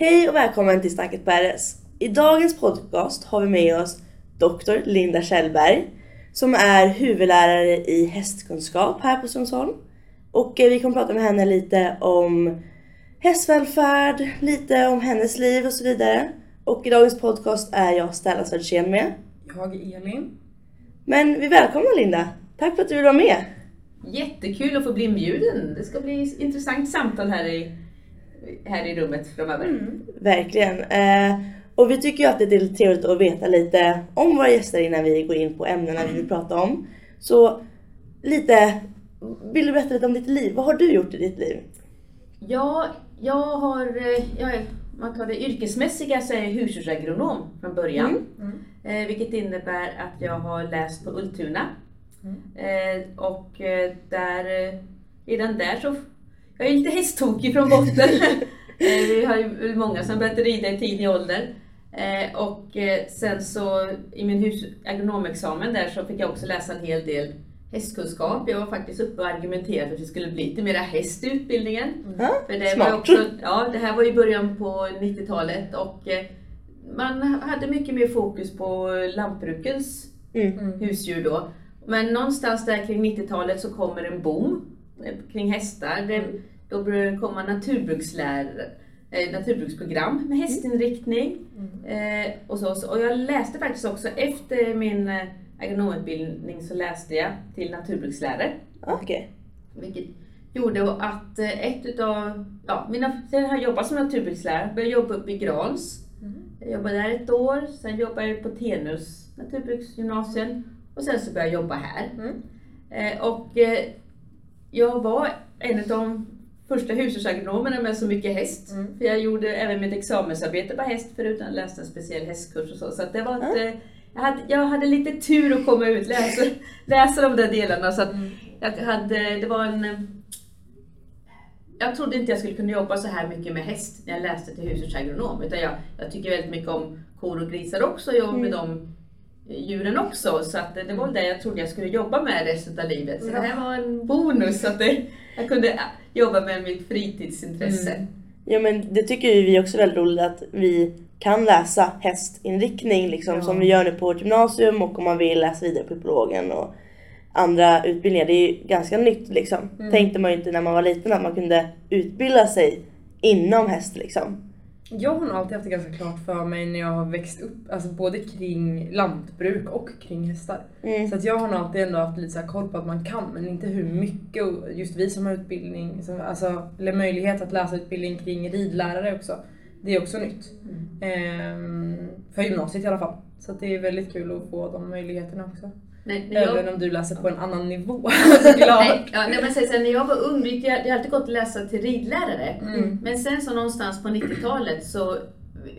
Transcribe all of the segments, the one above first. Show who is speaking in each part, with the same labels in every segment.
Speaker 1: Hej och välkommen till Snacket på RS. I dagens podcast har vi med oss doktor Linda Kjellberg som är huvudlärare i hästkunskap här på Strömsholm. Och eh, vi kommer prata med henne lite om hästvälfärd, lite om hennes liv och så vidare. Och i dagens podcast är jag Stella Svedtjen med.
Speaker 2: Jag är Elin.
Speaker 1: Men vi välkomnar Linda. Tack för att du vill vara med.
Speaker 3: Jättekul att få bli inbjuden. Det ska bli intressant samtal här i, här i rummet framöver.
Speaker 1: Verkligen. Eh, och vi tycker ju att det är lite trevligt att veta lite om våra gäster innan vi går in på ämnena vi vill prata om. Så lite, vill du berätta lite om ditt liv? Vad har du gjort i ditt liv?
Speaker 3: Ja, jag har, eh, jag är, man tar det yrkesmässiga så är jag husdjursagronom från början. Eh, vilket innebär att jag har läst på Ultuna. Eh, och eh, där, eh, redan där så, jag är lite hästtokig från botten. eh, vi har ju många som börjat rida i tidig ålder. Eh, och eh, sen så i min hus, agronomexamen där så fick jag också läsa en hel del hästkunskap. Jag var faktiskt uppe och argumenterade för att det skulle bli lite mera häst i utbildningen.
Speaker 1: Ja,
Speaker 3: För det, var
Speaker 1: smart.
Speaker 3: också, ja, det här var i början på 90-talet och man hade mycket mer fokus på lantbrukens
Speaker 1: Mm.
Speaker 3: husdjur då. Men någonstans där kring 90-talet så kommer en boom kring hästar. Det, då börjar det komma naturbrukslärare, eh, naturbruksprogram med hästinriktning. Eh, och, så, och jag läste faktiskt också efter min eh, agronomutbildning så läste jag till naturbrukslärare.
Speaker 1: Okej.
Speaker 3: Vilket gjorde att eh, ett utav, ja, mina, sen har jag jobbat som naturbrukslärare, började jobba uppe i Grals. Jag jobbade där ett år, sen jobbade jag på Tenus naturbruksgymnasium och sen så började jag jobba här. Eh, och jag var en av de första hushållsagronomerna med så mycket häst. För jag gjorde även mitt examensarbete på häst förutom att läsa en speciell hästkurs och så. Så det var ett, eh, jag, hade, jag hade lite tur att komma ut läsa, läsa de där delarna. Så att jag hade, det var en jag trodde inte jag skulle kunna jobba så här mycket med häst när jag läste till husdjursagronom. Utan jag, jag tycker väldigt mycket om kor och grisar också, jag jobbar med de djuren också. Så att det, var det jag trodde jag skulle jobba med resten av livet. Så det här var en bonus att det, jag kunde jobba med mitt fritidsintresse.
Speaker 1: Ja men det tycker ju vi också är väldigt roligt att vi kan läsa hästinriktning liksom
Speaker 2: Ja.
Speaker 1: som vi gör nu på vårt gymnasium och om man vill läsa vidare på Hippologen och andra utbildningar. Det är ju ganska nytt liksom. Tänkte man ju inte när man var liten att man kunde utbilda sig inom häst liksom.
Speaker 2: Jag har nog alltid haft det ganska klart för mig när jag har växt upp, alltså både kring lantbruk och kring hästar.
Speaker 1: Mm.
Speaker 2: Så att jag har nog alltid ändå haft lite så koll på att man kan, men inte hur mycket. Och just vi som har utbildning, som, alltså, eller möjlighet att läsa utbildning kring ridlärare också. Det är också nytt. Ehm, för gymnasiet i alla fall. Så det är väldigt kul att få de möjligheterna också.
Speaker 3: Men när jag,
Speaker 2: Även om du läser på en annan nivå
Speaker 3: nej, ja, nej, men sen när jag var ung, det jag, jag har alltid gått att läsa till ridlärare. Men sen så någonstans på 90-talet så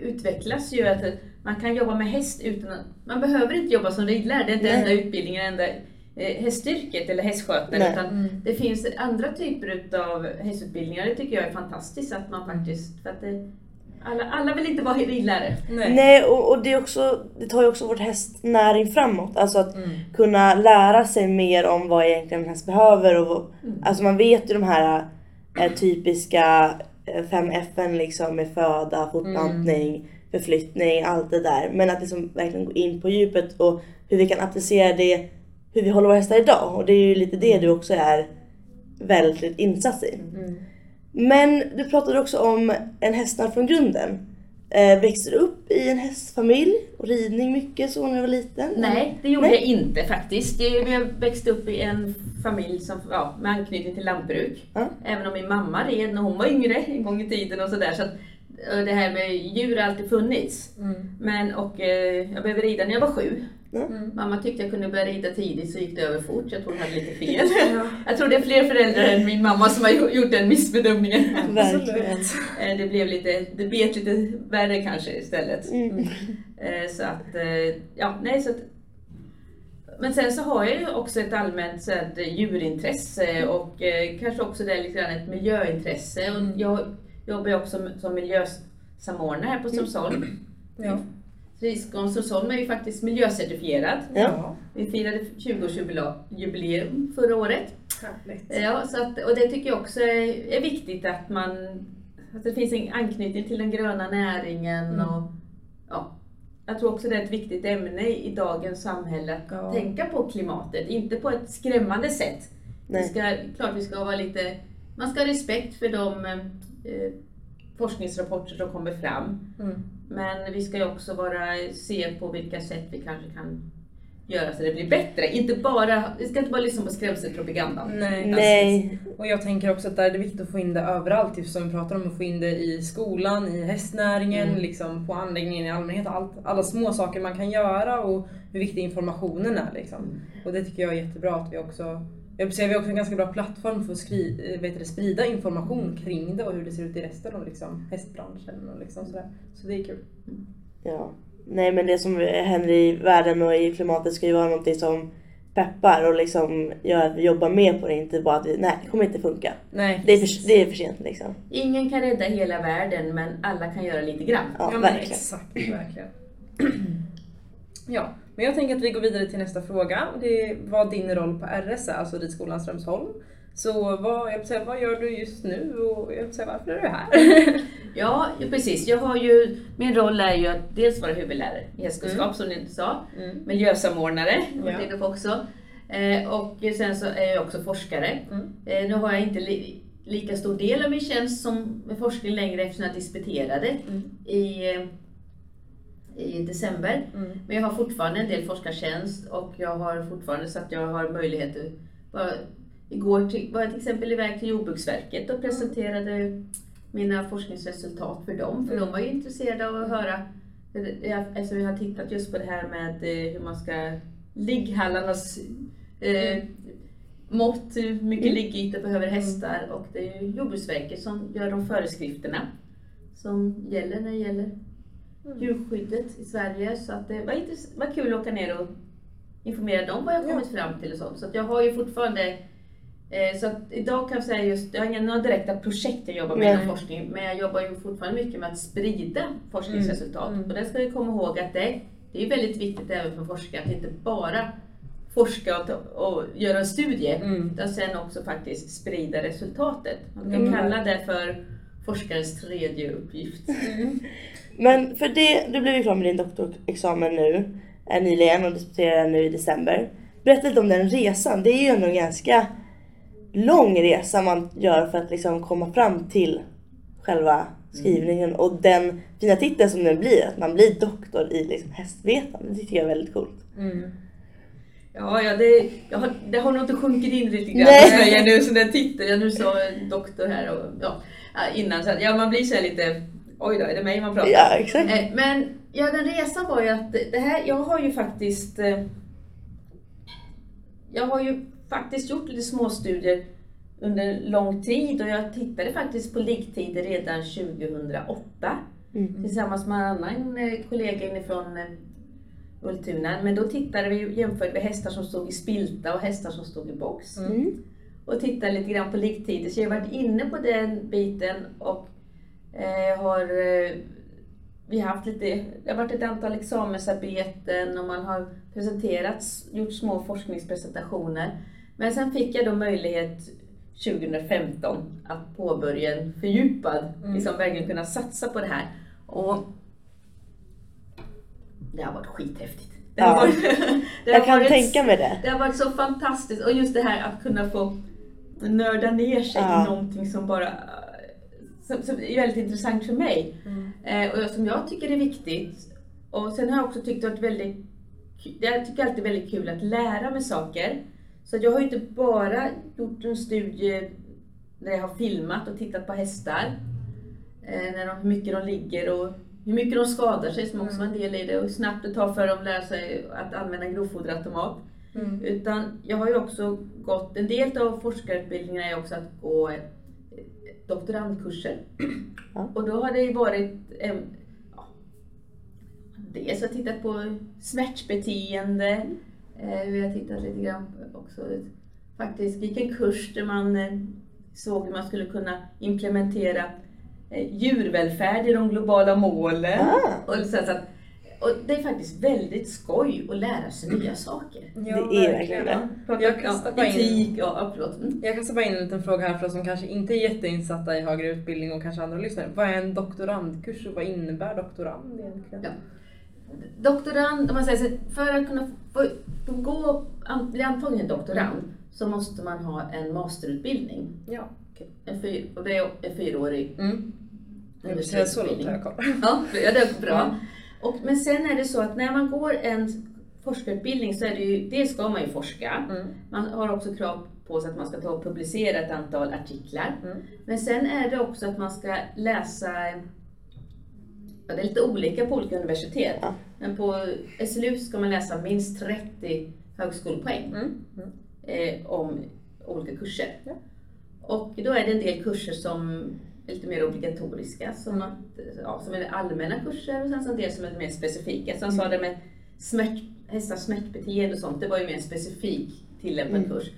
Speaker 3: utvecklas ju att man kan jobba med häst utan att, man behöver inte jobba som ridlärare, det är inte
Speaker 1: Nej.
Speaker 3: enda utbildningen, enda eh, hästyrket eller hästskötare.
Speaker 1: Nej.
Speaker 3: Utan det finns andra typer av hästutbildningar, det tycker jag är fantastiskt att man faktiskt, för att det, alla, alla vill inte vara ridlärare.
Speaker 2: Nej.
Speaker 1: Nej och, och det, är också, det tar ju också vårt hästnäring framåt. Alltså att
Speaker 2: Mm.
Speaker 1: kunna lära sig mer om vad egentligen en häst behöver. Och, vad- Alltså man vet ju de här eh, typiska eh, fem FN liksom med föda, fortplantning, förflyttning, allt det där. Men att liksom verkligen gå in på djupet och hur vi kan applicera det, hur vi håller våra hästar idag. Och det är ju lite det du också är väldigt insatt i. Men du pratade också om en hästnörd från grunden. Eh, växte du upp i en hästfamilj och ridning mycket så när du var liten?
Speaker 3: Nej, det gjorde
Speaker 1: Nej.
Speaker 3: jag inte faktiskt. Jag växte upp i en familj som, ja, med anknytning till lantbruk.
Speaker 1: Ja.
Speaker 3: Även om min mamma red när hon var yngre en gång i tiden och sådär. Så det här med djur har alltid funnits. Men, och, eh, jag började rida när jag var sju.
Speaker 1: Ja.
Speaker 3: Mamma tyckte jag kunde börja rida tidigt så gick det över fort. Jag tror hon hade lite fel. jag tror det är fler föräldrar än min mamma som har gjo- gjort den missbedömningen.
Speaker 1: Verkligen.
Speaker 3: Eh, Det blev lite, det bet lite värre kanske istället.
Speaker 1: Mm.
Speaker 3: Eh, Så att, eh, ja, nej så att, Men sen så har jag ju också ett allmänt så att, eh, djurintresse och eh, kanske också det är lite grann ett miljöintresse. Och jag jobbar också som- som miljösamordnare här på Strömsholm.
Speaker 2: Ja.
Speaker 3: Ridskolan Strömsholm är ju faktiskt miljöcertifierad.
Speaker 1: Ja.
Speaker 3: Vi firade 20-årsjubileum förra året.
Speaker 2: Härligt.
Speaker 3: Ja, så att, och det tycker jag också är, är viktigt att man att det finns en anknytning till den gröna näringen.
Speaker 2: Mm.
Speaker 3: Och, ja, jag tror också det är ett viktigt ämne i dagens samhälle att
Speaker 2: Ja.
Speaker 3: tänka på klimatet, inte på ett skrämmande sätt. Vi
Speaker 1: Nej.
Speaker 3: ska, klart vi ska vara lite, man ska ha respekt för de eh, forskningsrapporter som kommer fram.
Speaker 2: Mm.
Speaker 3: Men vi ska ju också vara, se på vilka sätt vi kanske kan göra så det blir bättre. Inte bara, vi ska inte bara lyssna på skrämselpropagandan.
Speaker 2: Nej.
Speaker 1: Nej.
Speaker 2: Och jag tänker också att där är det viktigt att få in det överallt, just som vi pratar om, att få in det i skolan, i hästnäringen,
Speaker 3: Mm.
Speaker 2: liksom på anläggningen i allmänhet. Allt, alla små saker man kan göra och hur viktig informationen är. Liksom. Och det tycker jag är jättebra att vi också jag säga, vi har också en ganska bra plattform för att skri, eh, vet du, det, sprida information kring det och hur det ser ut i resten av liksom, hästbranschen. Och liksom sådär. Så det är kul.
Speaker 1: Ja. Nej men det som händer i världen och i klimatet ska ju vara någonting som peppar och liksom gör att vi jobbar med på det. Inte bara att vi, nej det kommer inte funka.
Speaker 2: Nej,
Speaker 1: Det är för, det är för sent liksom.
Speaker 3: Ingen kan rädda hela världen men alla kan göra lite grann.
Speaker 1: Ja,
Speaker 2: men
Speaker 1: verkligen.
Speaker 2: Exakt, verkligen. ja, men jag tänker att vi går vidare till nästa fråga. Det vad din roll på RS är, alltså Ridskolan Strömsholm. Så vad, jag säga, vad gör du just nu och jag säga, varför är du här?
Speaker 3: Ja, precis. Jag har ju, min roll är ju att dels vara huvudlärare i hästkunskap som ni sa,
Speaker 2: Mm.
Speaker 3: miljösamordnare, var
Speaker 2: Ja.
Speaker 3: inne på också. Eh, och sen så är jag också forskare.
Speaker 2: Mm.
Speaker 3: Eh, nu har jag inte li, lika stor del av min tjänst som forskning längre eftersom jag disputerade
Speaker 2: Mm.
Speaker 3: i, eh, i december.
Speaker 2: Mm.
Speaker 3: Men jag har fortfarande en del forskartjänst och jag har fortfarande så att jag har möjlighet att bara, Igår till, var jag till exempel iväg till Jordbruksverket och presenterade mina forskningsresultat för dem. För de var ju intresserade av att höra, alltså vi har tittat just på det här med eh, hur man ska, ligghallarnas eh, mått, hur mycket
Speaker 1: Mm.
Speaker 3: liggyta behöver hästar och det är ju Jordbruksverket som gör de föreskrifterna som gäller när det gäller djurskyddet i Sverige. Så att det var, intress- var kul att åka ner och informera dem vad jag kommit fram till och sånt. Så att jag har ju fortfarande eh, så att idag kan jag säga just, jag har inga några direkta projekt jag jobbar med
Speaker 1: Nej.
Speaker 3: inom forskning, men jag jobbar ju fortfarande mycket med att sprida forskningsresultat.
Speaker 2: Mm. Mm.
Speaker 3: Och där ska vi komma ihåg att det, det är väldigt viktigt även för forskare att inte bara forska och, och göra en studie,
Speaker 2: Mm.
Speaker 3: utan sen också faktiskt sprida resultatet. Man kan
Speaker 2: Mm.
Speaker 3: kalla det för forskarens tredje uppgift.
Speaker 1: Men för det, du blev ju klar med din doktorexamen nu eh, nyligen och disputerade nu i december. Berätta lite om den resan. Det är ju ändå en ganska lång resa man gör för att liksom komma fram till själva skrivningen och den fina titeln som den blir, att man blir doktor i liksom hästvetande. Det tycker jag är väldigt coolt.
Speaker 2: Mm.
Speaker 3: Ja, ja det, har, det har nog inte sjunkit in riktigt grann
Speaker 1: Nej.
Speaker 3: nu som den titeln. Jag nu sa doktor här och ja, innan. Så att, ja, man blir så här lite, oj då, är det mig man pratar
Speaker 1: Ja, exakt.
Speaker 3: Eh, Men ja, den resan var ju att det här, jag har ju faktiskt eh, Jag har ju faktiskt gjort lite småstudier under lång tid och jag tittade faktiskt på liggtider redan 2008
Speaker 1: Mm.
Speaker 3: tillsammans med en annan eh, kollega inifrån Ultuna. Men då tittade vi jämfört med hästar som stod i spilta och hästar som stod i box
Speaker 1: Mm.
Speaker 3: och tittar lite grann på liggtider. Så jag har varit inne på den biten och eh, har eh, vi har haft lite, det har varit ett antal examensarbeten och man har presenterat, gjort små forskningspresentationer. Men sen fick jag då möjlighet 2015 att påbörja en fördjupad,
Speaker 2: Mm.
Speaker 3: liksom verkligen kunna satsa på det här. Och det har varit skithäftigt. Det har
Speaker 1: Ja.
Speaker 3: varit, det
Speaker 1: Jag
Speaker 3: har
Speaker 1: kan
Speaker 3: varit
Speaker 1: tänka mig det.
Speaker 3: det har varit så fantastiskt och just det här att kunna få nörda ner sig
Speaker 1: Ja.
Speaker 3: i någonting som bara som, som är väldigt intressant för mig.
Speaker 2: Mm.
Speaker 3: Eh, och som jag tycker är viktigt. Och sen har jag också tyckt att väldigt jag tycker alltid är väldigt kul att lära mig saker. Så jag har inte bara gjort en studie där jag har filmat och tittat på hästar. Eh, när de, hur mycket de ligger och hur mycket de skadar sig som också var en del i det. Och hur snabbt det tar för dem att lära sig att använda grovfoderautomat.
Speaker 2: Mm.
Speaker 3: Utan jag har ju också gått, en del av forskarutbildningen är också att gå doktorandkurser.
Speaker 1: Ja.
Speaker 3: Och då har det ju varit, eh, ja, dels har jag tittat på smärtbeteende, eh, vi har tittat lite grann också faktiskt vilken kurs där man eh, såg hur man skulle kunna implementera eh, djurvälfärd i de globala målen.
Speaker 1: Ah.
Speaker 3: Och så att, och det är faktiskt väldigt skoj att lära sig nya saker.
Speaker 2: Ja,
Speaker 1: Det är verkligen det.
Speaker 2: Jag kastar bara in-
Speaker 3: etik, ja, ja, förlåt. Mm.
Speaker 2: Jag kastar bara in en liten fråga här för oss som kanske inte är jätteinsatta i högre utbildning och kanske andra lyssnare. Vad är en doktorandkurs och vad innebär doktorand egentligen?
Speaker 3: Ja. Doktorand, om man säger så, för att kunna få, få gå, an, bli antagen till doktorand så måste man ha en masterutbildning.
Speaker 2: Ja.
Speaker 3: En fyr, och det är en fyraårig
Speaker 2: Mm. Jag vill säga så långt har jag koll.
Speaker 3: Ja, ja, det är bra. Och, men sen är det så att när man går en forskarutbildning så är det ju, dels ska man ju forska.
Speaker 2: Mm.
Speaker 3: Man har också krav på sig att man ska ta och publicera ett antal artiklar.
Speaker 2: Mm.
Speaker 3: Men sen är det också att man ska läsa, ja, det är lite olika på olika universitet.
Speaker 1: Ja.
Speaker 3: Men på SLU ska man läsa minst 30 högskolepoäng
Speaker 2: Mm. Mm.
Speaker 3: eh, om olika kurser.
Speaker 2: Ja.
Speaker 3: Och då är det en del kurser som lite mer obligatoriska, som, att, ja, som är allmänna kurser och sen så en del som är mer specifika. Som
Speaker 2: Mm.
Speaker 3: sa det med smärt, hästars smärtbeteende och sånt, det var ju mer specifik tillämpad
Speaker 1: Mm.
Speaker 3: kurs.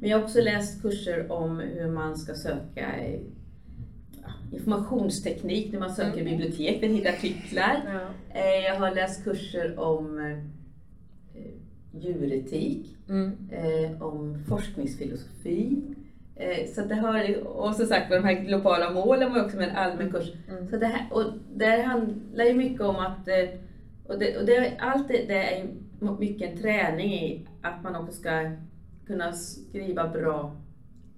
Speaker 3: Men jag har också läst kurser om hur man ska söka informationsteknik när man söker
Speaker 2: Mm.
Speaker 3: bibliotek, man hittar artiklar.
Speaker 2: Ja.
Speaker 3: Eh, Jag har läst kurser om eh, djuretik,
Speaker 2: Mm.
Speaker 3: eh, om forskningsfilosofi. Eh, så det har, och som sagt de här globala målen var också med en allmän kurs.
Speaker 2: Mm.
Speaker 3: Så det här, och där handlar ju mycket om att, eh, och det, och det, allt det, det är mycket en träning i att man också ska kunna skriva bra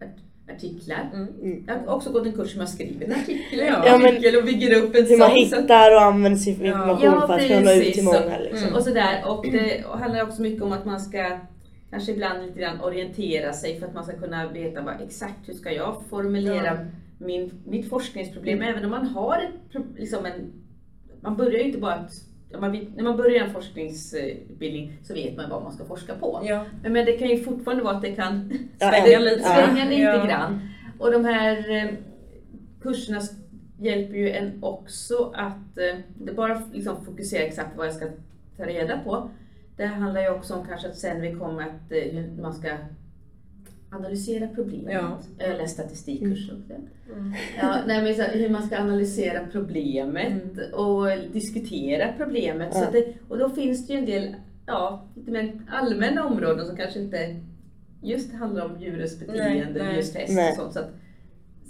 Speaker 3: art- artiklar.
Speaker 2: Mm.
Speaker 3: Jag har också gått en kurs som jag skriver en artikel,
Speaker 2: Ja.
Speaker 1: Ja, men
Speaker 3: artikel och bygger upp en
Speaker 1: hur man
Speaker 3: sån. så att-
Speaker 1: hittar och använder sin information
Speaker 3: Ja,
Speaker 1: för att kunna nå ut till många. Liksom.
Speaker 2: Mm.
Speaker 3: Och sådär. Och det handlar också mycket om att man ska kanske ibland lite grann orientera sig för att man ska kunna veta vad, exakt hur ska jag formulera
Speaker 2: Ja.
Speaker 3: min, mitt forskningsproblem.
Speaker 1: Mm.
Speaker 3: Även om man har ett, liksom en, man börjar ju inte bara att när man börjar en forskningsutbildning så vet man vad man ska forska på.
Speaker 2: Ja.
Speaker 3: Men, men det kan ju fortfarande vara att det kan
Speaker 2: Svänga lite.
Speaker 3: svänga lite
Speaker 2: Ja.
Speaker 3: grann. Och de här eh, kurserna hjälper ju en också att eh, inte bara liksom fokusera exakt vad jag ska ta reda på. Det handlar ju också om kanske att sen vi kommer att eh, hur man ska analysera problemet.
Speaker 2: Ja.
Speaker 3: Jag har läst statistikkurs också.
Speaker 2: Mm.
Speaker 3: Ja, nej, men så här, hur man ska analysera problemet
Speaker 2: Mm.
Speaker 3: och diskutera problemet. Så
Speaker 1: Ja.
Speaker 3: att det, och då finns det ju en del ja, lite mer allmänna områden som kanske inte just handlar om djurens beteende,
Speaker 2: Nej,
Speaker 3: häst
Speaker 1: Nej.
Speaker 3: och sånt. Så, att,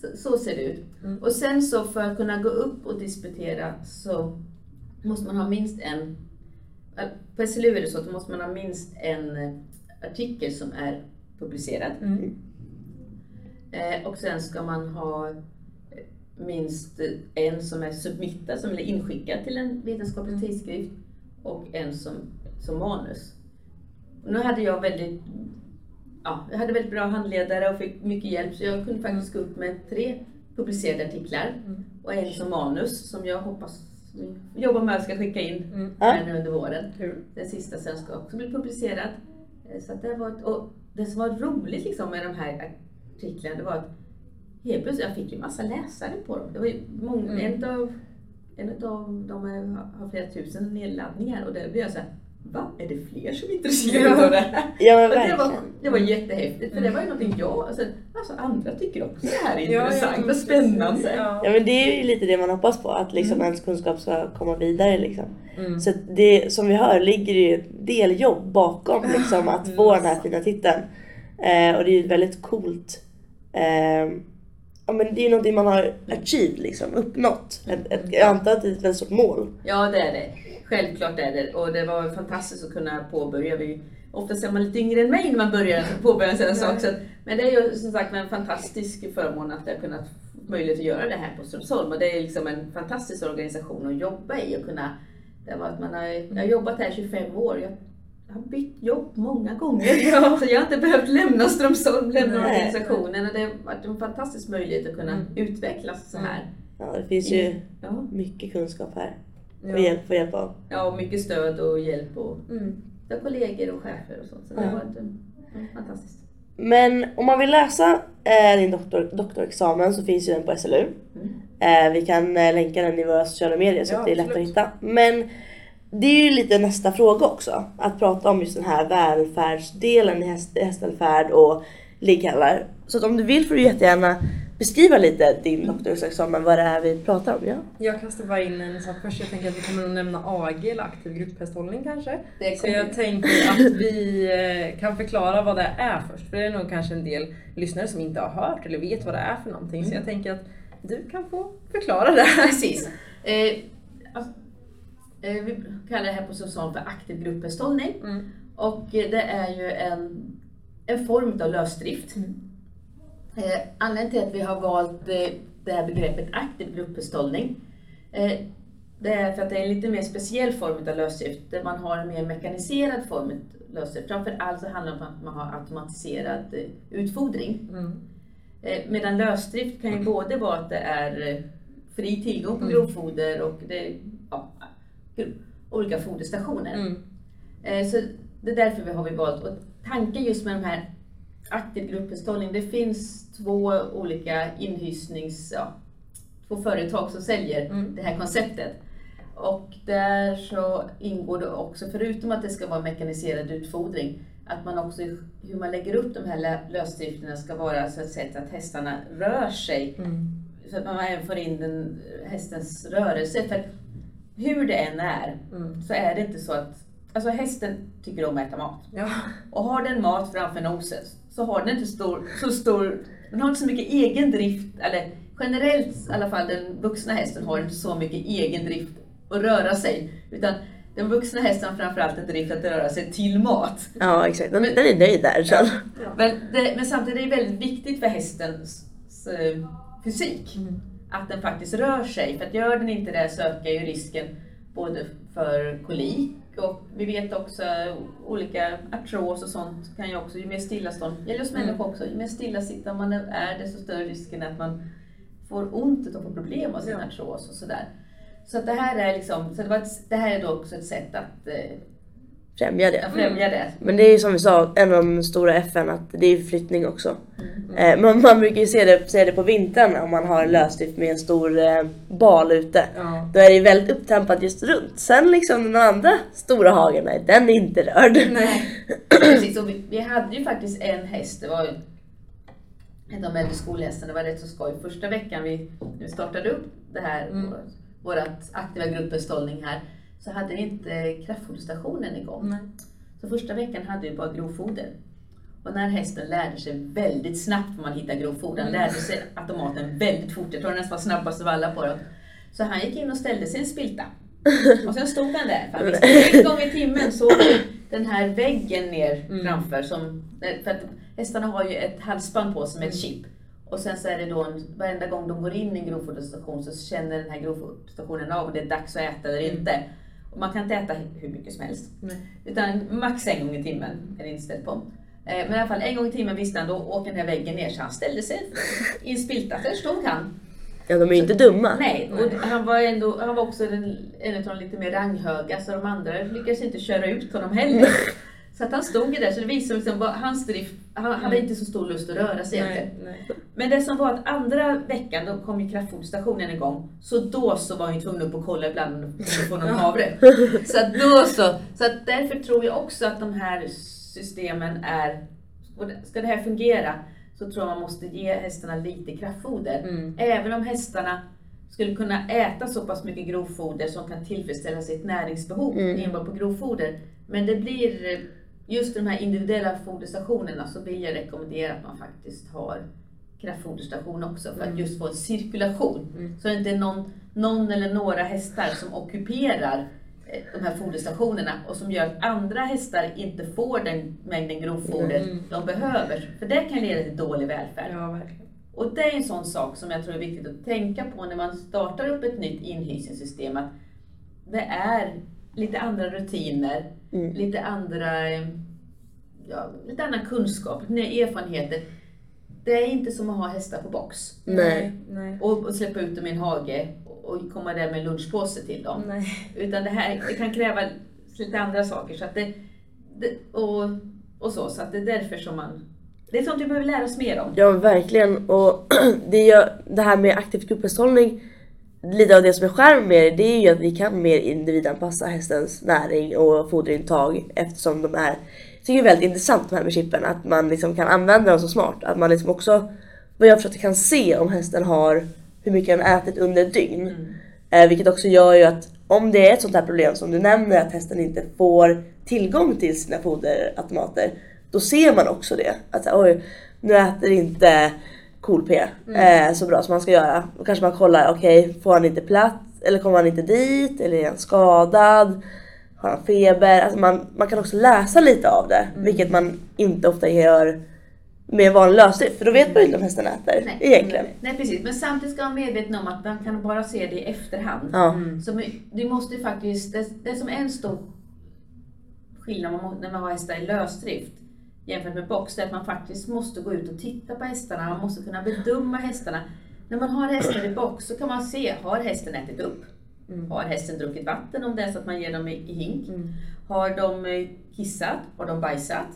Speaker 3: så, så ser det ut.
Speaker 2: Mm.
Speaker 3: Och sen så för att kunna gå upp och disputera så måste man ha minst en, på SLU är det så att då måste man ha minst en eh, artikel som är publicerad.
Speaker 2: Mm.
Speaker 3: Eh, och sen ska man ha eh, minst en som är submittad, som är inskickad till en vetenskaplig
Speaker 2: Mm.
Speaker 3: tidskrift och en som, som manus. Nu hade jag väldigt, ja, jag hade väldigt bra handledare och fick mycket hjälp så jag kunde faktiskt gå upp med tre publicerade artiklar
Speaker 2: Mm.
Speaker 3: och en som manus som jag hoppas vi jobbar med att ska skicka in
Speaker 2: Mm.
Speaker 3: här nu under våren.
Speaker 2: Kul.
Speaker 3: Den sista sen ska också bli publicerad. Eh, Så att det, var ett, och det som var roligt liksom med de här artiklarna det var att helt plötsligt, jag fick ju massa läsare på dem. Det var ju många,
Speaker 2: Mm.
Speaker 3: en av en av dem har flera tusen nedladdningar och det blev jag såhär, va? Är det fler som är intresserade
Speaker 2: Ja.
Speaker 3: av det här?
Speaker 1: Ja men
Speaker 3: det, var, det var jättehäftigt för det var ju
Speaker 2: Mm.
Speaker 3: någonting jag, alltså, alltså andra tycker också det här är
Speaker 2: Ja, ja,
Speaker 3: intressant och spännande.
Speaker 2: Ja.
Speaker 1: Ja men det är ju lite det man hoppas på, att liksom
Speaker 2: Mm.
Speaker 1: ens kunskap ska komma vidare liksom.
Speaker 2: Mm.
Speaker 1: Så det, som vi hör ligger det ju ett deljobb bakom liksom, att få den här fina titeln. Eh, och det är ju väldigt coolt eh, Ja men det är ju någonting man har achieved liksom, uppnått. Ett, ett, jag antar att det är ett väldigt stort mål.
Speaker 3: Ja, det är det. Självklart är det. Och det var fantastiskt att kunna påbörja. Vi, oftast är man lite yngre än mig när man börjar påbörja en sån sak. Så att, men det är ju som sagt en fantastisk förmån att jag har kunnat möjlighet att göra det här på Strömsholm. Och det är liksom en fantastisk organisation att jobba i. Och kunna, det var att man har, jag har jobbat här i 25 år. Jag, jag har bytt jobb många gånger.
Speaker 2: Ja.
Speaker 3: Så jag har inte behövt lämna Strömsholm, lämna
Speaker 1: Nej.
Speaker 3: organisationen. Och det har varit en fantastisk möjlighet att kunna
Speaker 2: Mm.
Speaker 3: utvecklas så här.
Speaker 1: Ja, det finns ju
Speaker 3: Ja.
Speaker 1: mycket kunskap här.
Speaker 2: Ja.
Speaker 1: Och hjälp, få hjälp av.
Speaker 3: ja, och mycket stöd och hjälp och
Speaker 2: Mm.
Speaker 3: kollegor och chefer och sånt. Så det
Speaker 1: Ja.
Speaker 3: har varit fantastiskt.
Speaker 1: Men om man vill läsa eh, din doktor, doktorexamen så finns ju den på SLU.
Speaker 3: Mm.
Speaker 1: Eh, vi kan eh, länka den i våra sociala medier så
Speaker 2: Ja,
Speaker 1: att det är lätt att hitta. Men det är ju lite nästa fråga också. Att prata om just den här välfärdsdelen i häst, hästvälfärd och ligghallar. Så att om du vill får du jättegärna beskriva lite din doktorsexamen, vad det är vi pratar om? Ja.
Speaker 2: Jag kastar bara in en sak först. Jag tänker att vi kommer att nämna AG eller aktiv grupphästhållning kanske. Så jag tänker att vi eh, kan förklara vad det är först. För det är nog kanske en del lyssnare som inte har hört eller vet vad det är för någonting. Så jag tänker att du kan få förklara det.
Speaker 3: Precis. Eh, alltså, eh, vi kallar det här på social för aktiv grupphästhållning.
Speaker 2: Mm.
Speaker 3: Och det är ju en, en form av lösdrift. Eh, anledningen till att vi har valt eh, det här begreppet aktiv grupphästhållning eh, det är för att det är en lite mer speciell form av lösdrift där man har en mer mekaniserad form av lösdrift. Framför allt så handlar det om att man har automatiserad eh, utfodring.
Speaker 2: Mm.
Speaker 3: Eh, Medan lösdrift kan ju både vara att det är eh, fri tillgång på
Speaker 2: Mm.
Speaker 3: grovfoder och det ja, olika foderstationer.
Speaker 2: Mm.
Speaker 3: Så det är därför vi har vi valt. Och tanken just med de här aktiv grupphästhållning, det finns två olika inhysnings... Ja, två företag som säljer
Speaker 2: Mm.
Speaker 3: det här konceptet. Och där så ingår det också, förutom att det ska vara mekaniserad utfodring, att man också, hur man lägger upp de här lö- lösdrifterna ska vara så ett sätt att hästarna rör sig
Speaker 2: Mm.
Speaker 3: så att man även får in den, hästens rörelse. För hur det än är
Speaker 2: Mm.
Speaker 3: så är det inte så att, alltså hästen tycker om att äta mat.
Speaker 2: Ja.
Speaker 3: Och har den mat framför nosen så har den inte stor, så stor, den har inte så mycket egen drift, eller generellt i alla fall den vuxna hästen har inte så mycket egen drift att röra sig. Utan den vuxna hästen har framförallt en drift att röra sig till mat.
Speaker 1: Ja exakt, den, den är nöjd där sen.
Speaker 3: Men, det, men samtidigt är det väldigt viktigt för hästens eh, fysik
Speaker 2: Mm.
Speaker 3: att den faktiskt rör sig. För att gör den inte det så ökar ju risken både för kolik och vi vet också olika artros och sånt kan ju också, ju mer stillastående, det gäller hos
Speaker 2: Mm.
Speaker 3: människor också, ju mer stillasittande man är desto större risken att man får ont och får problem av sin
Speaker 2: Ja.
Speaker 3: artros och sådär. Så att det här är liksom, så det, var ett, det här är då också ett sätt att eh,
Speaker 1: Främja det.
Speaker 3: främja det.
Speaker 1: Men det är ju som vi sa, en av de stora FN, att det är flyttning också.
Speaker 3: Mm.
Speaker 1: Eh, man, man brukar ju se det, se det på vintern om man har en lösdrift med en stor eh, bal ute.
Speaker 2: Ja.
Speaker 1: Då är det ju väldigt upptempat just runt. Sen liksom den andra stora hagen, nej, den är inte rörd.
Speaker 2: Nej.
Speaker 3: Precis, och vi, vi hade ju faktiskt en häst, det var ju en av de äldre skolhästarna, det var rätt så skoj. Första veckan vi, vi startade upp det här,
Speaker 2: Mm.
Speaker 3: vårt, aktiva grupphästhållning här, så hade vi inte kraftfoderstationen igång.
Speaker 2: Nej.
Speaker 3: Så första veckan hade vi bara grovfoder. Och när hästen lärde sig väldigt snabbt vad man hittar grovfoder, han
Speaker 2: Mm.
Speaker 3: lärde sig automaten väldigt fort, jag tror nästan var snabbast av alla på det. Så han gick in och ställde sig i en spilta. Och sen stod han där. För han visste, en gång i timmen såg vi den här väggen ner
Speaker 2: Mm.
Speaker 3: framför. Som, för att hästarna har ju ett halsband på sig med ett chip. Och sen så är det då, en, varenda gång de går in i en grovfoderstation så känner den här grovfoderstationen av om det är dags att äta eller
Speaker 2: Mm.
Speaker 3: inte. Och man kan inte äta hur mycket som helst.
Speaker 2: Nej.
Speaker 3: Utan max en gång i timmen är det inställt på. Eh, Men i alla fall en gång i timmen visste han, då åker den här väggen ner. Så han ställde sig i en spilta. Där stod han.
Speaker 1: Ja, de är ju inte dumma.
Speaker 3: Nej,
Speaker 2: Nej.
Speaker 3: och han var, ändå, han var också den, en av de lite mer ranghöga, så de andra lyckades inte köra ut honom heller. Så att han stod ju där, så det visade liksom vad hans drift, han hade inte så stor lust att röra sig egentligen.
Speaker 2: Nej. Nej.
Speaker 3: Men det som var att andra veckan, då kom ju kraftfoderstationen igång. Så då så var han ju tvungen upp och kolla ibland om kunde få någon havre. Så att då så. Så att därför tror jag också att de här systemen är, ska det här fungera så tror jag man måste ge hästarna lite kraftfoder.
Speaker 2: Mm.
Speaker 3: Även om hästarna skulle kunna äta så pass mycket grovfoder som kan tillfredsställa sitt näringsbehov
Speaker 1: Mm.
Speaker 3: enbart på grovfoder. Men det blir, just de här individuella foderstationerna så vill jag rekommendera att man faktiskt har kraftfoderstation också för att
Speaker 2: Mm.
Speaker 3: just få en cirkulation.
Speaker 2: Mm.
Speaker 3: Så det inte är någon, någon eller några hästar som ockuperar eh, de här foderstationerna och som gör att andra hästar inte får den mängden grovfoder
Speaker 2: Mm.
Speaker 3: de behöver. För det kan leda till dålig välfärd.
Speaker 2: Ja.
Speaker 3: Och det är en sån sak som jag tror är viktigt att tänka på när man startar upp ett nytt inhysningssystem. Att det är lite andra rutiner,
Speaker 1: Mm.
Speaker 3: lite andra ja, lite annan kunskap, lite nya erfarenheter. Det är inte som att ha hästar på box
Speaker 1: Nej.
Speaker 2: Nej.
Speaker 3: och, och släppa ut dem i en hage och, komma där med en lunchpåse till dem.
Speaker 2: Nej.
Speaker 3: Utan det här det kan kräva lite andra saker. Så att det, det, och, och så, så att det är därför som man... Det är sånt vi behöver lära oss mer om.
Speaker 1: Ja, verkligen. Och det, gör, det här med aktiv grupphästhållning, lite av det som är skärm med det, det är ju att vi kan mer individanpassa hästens näring och foderintag eftersom de är, jag tycker det är väldigt intressant de här med chippen, att man liksom kan använda dem så smart. Att man liksom också vad jag förstått kan se om hästen har hur mycket den ätit under ett dygn.
Speaker 3: Mm.
Speaker 1: Eh, vilket också gör ju att om det är ett sånt här problem som du nämner att hästen inte får tillgång till sina foderautomater. Då ser man också det. Att oj, nu äter inte KOL-P eh, så bra som man ska göra. Då kanske man kollar, okej får han inte plats? Eller kommer han inte dit? Eller är han skadad? Har han feber? Alltså man, man kan också läsa lite av det. Vilket man inte ofta gör med vanlig lösdrift. För då vet man ju inte om hästen äter
Speaker 3: Nej.
Speaker 1: egentligen.
Speaker 3: Nej precis, men samtidigt ska man vara medveten om att man kan bara se det i efterhand.
Speaker 1: Ja.
Speaker 3: Så my- du måste ju faktiskt, det, det som är en stor skillnad när man har hästar i lösdrift jämfört med box, det är att man faktiskt måste gå ut och titta på hästarna, man måste kunna bedöma hästarna. När man har hästar i box så kan man se, har hästen ätit upp? Har hästen druckit vatten om det är så att man ger dem i, i hink? Har de eh, kissat? Har de bajsat?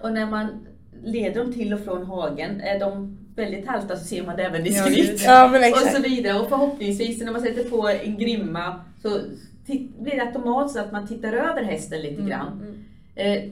Speaker 3: Och när man leder dem till och från hagen, är de väldigt halta så ser man det även i
Speaker 2: Ja, just
Speaker 1: Ja
Speaker 3: och så vidare. Och förhoppningsvis när man sätter på en grimma så blir det automatiskt att man tittar över hästen lite grann. Eh,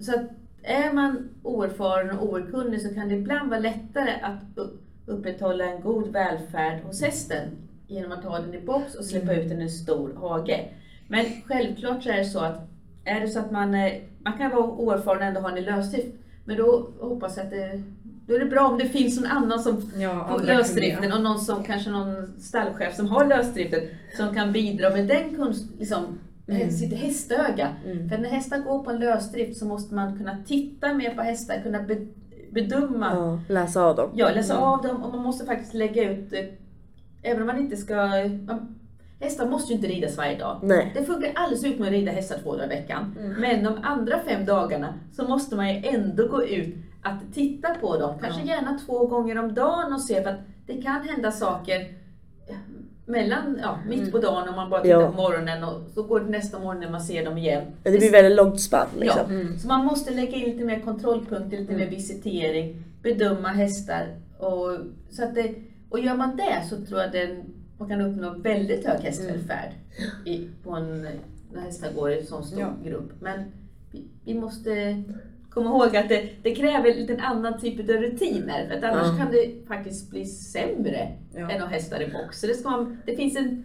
Speaker 3: så att är man oerfaren och oerkunnig så kan det ibland vara lättare att upprätthålla en god välfärd hos hästen genom att ha den i box och släppa ut den i en stor hage. Men självklart så är det så att är det så att man, eh, man kan vara oerfaren och ändå ha den i lösdrift, men då hoppas jag att det, då är det bra om det finns någon annan som
Speaker 2: Ja,
Speaker 3: på lösdriften och någon som, kanske någon stallchef som har lösdriften som kan bidra med den kunsk, liksom,
Speaker 2: Mm.
Speaker 3: sitt hästöga.
Speaker 2: Mm.
Speaker 3: För när hästar går på en lösdrift så måste man kunna titta mer på hästar, kunna be, bedöma,
Speaker 1: Ja, läsa av dem.
Speaker 3: ja, läsa
Speaker 2: Mm.
Speaker 3: av dem och man måste faktiskt lägga ut, eh, även om man inte ska, man, hästar måste ju inte ridas varje dag.
Speaker 1: Nej.
Speaker 3: Det funkar alldeles utmärkt att rida hästar två dagar i veckan.
Speaker 2: Mm.
Speaker 3: Men de andra fem dagarna så måste man ju ändå gå ut att titta på dem. Kanske
Speaker 2: Ja.
Speaker 3: gärna två gånger om dagen och se för att det kan hända saker mellan, ja, mitt på dagen om man bara tittar
Speaker 1: Ja.
Speaker 3: på morgonen och så går det nästa morgon när man ser dem igen.
Speaker 1: Det blir väldigt långt spann liksom.
Speaker 3: Ja,
Speaker 2: Mm.
Speaker 3: så man måste lägga in lite mer kontrollpunkter, lite mer visitering, bedöma hästar. Och, så att det, och gör man det så tror jag den, man kan uppnå väldigt hög hästvälfärd i, på en, när hästar går i en sån stor
Speaker 2: Ja.
Speaker 3: grupp. Men vi, vi måste komma ihåg att det, det kräver lite en annan typ av rutiner. För att annars
Speaker 1: Ja.
Speaker 3: kan det faktiskt bli sämre
Speaker 2: Ja.
Speaker 3: än att ha hästar i box. Så det, ska man, det finns en,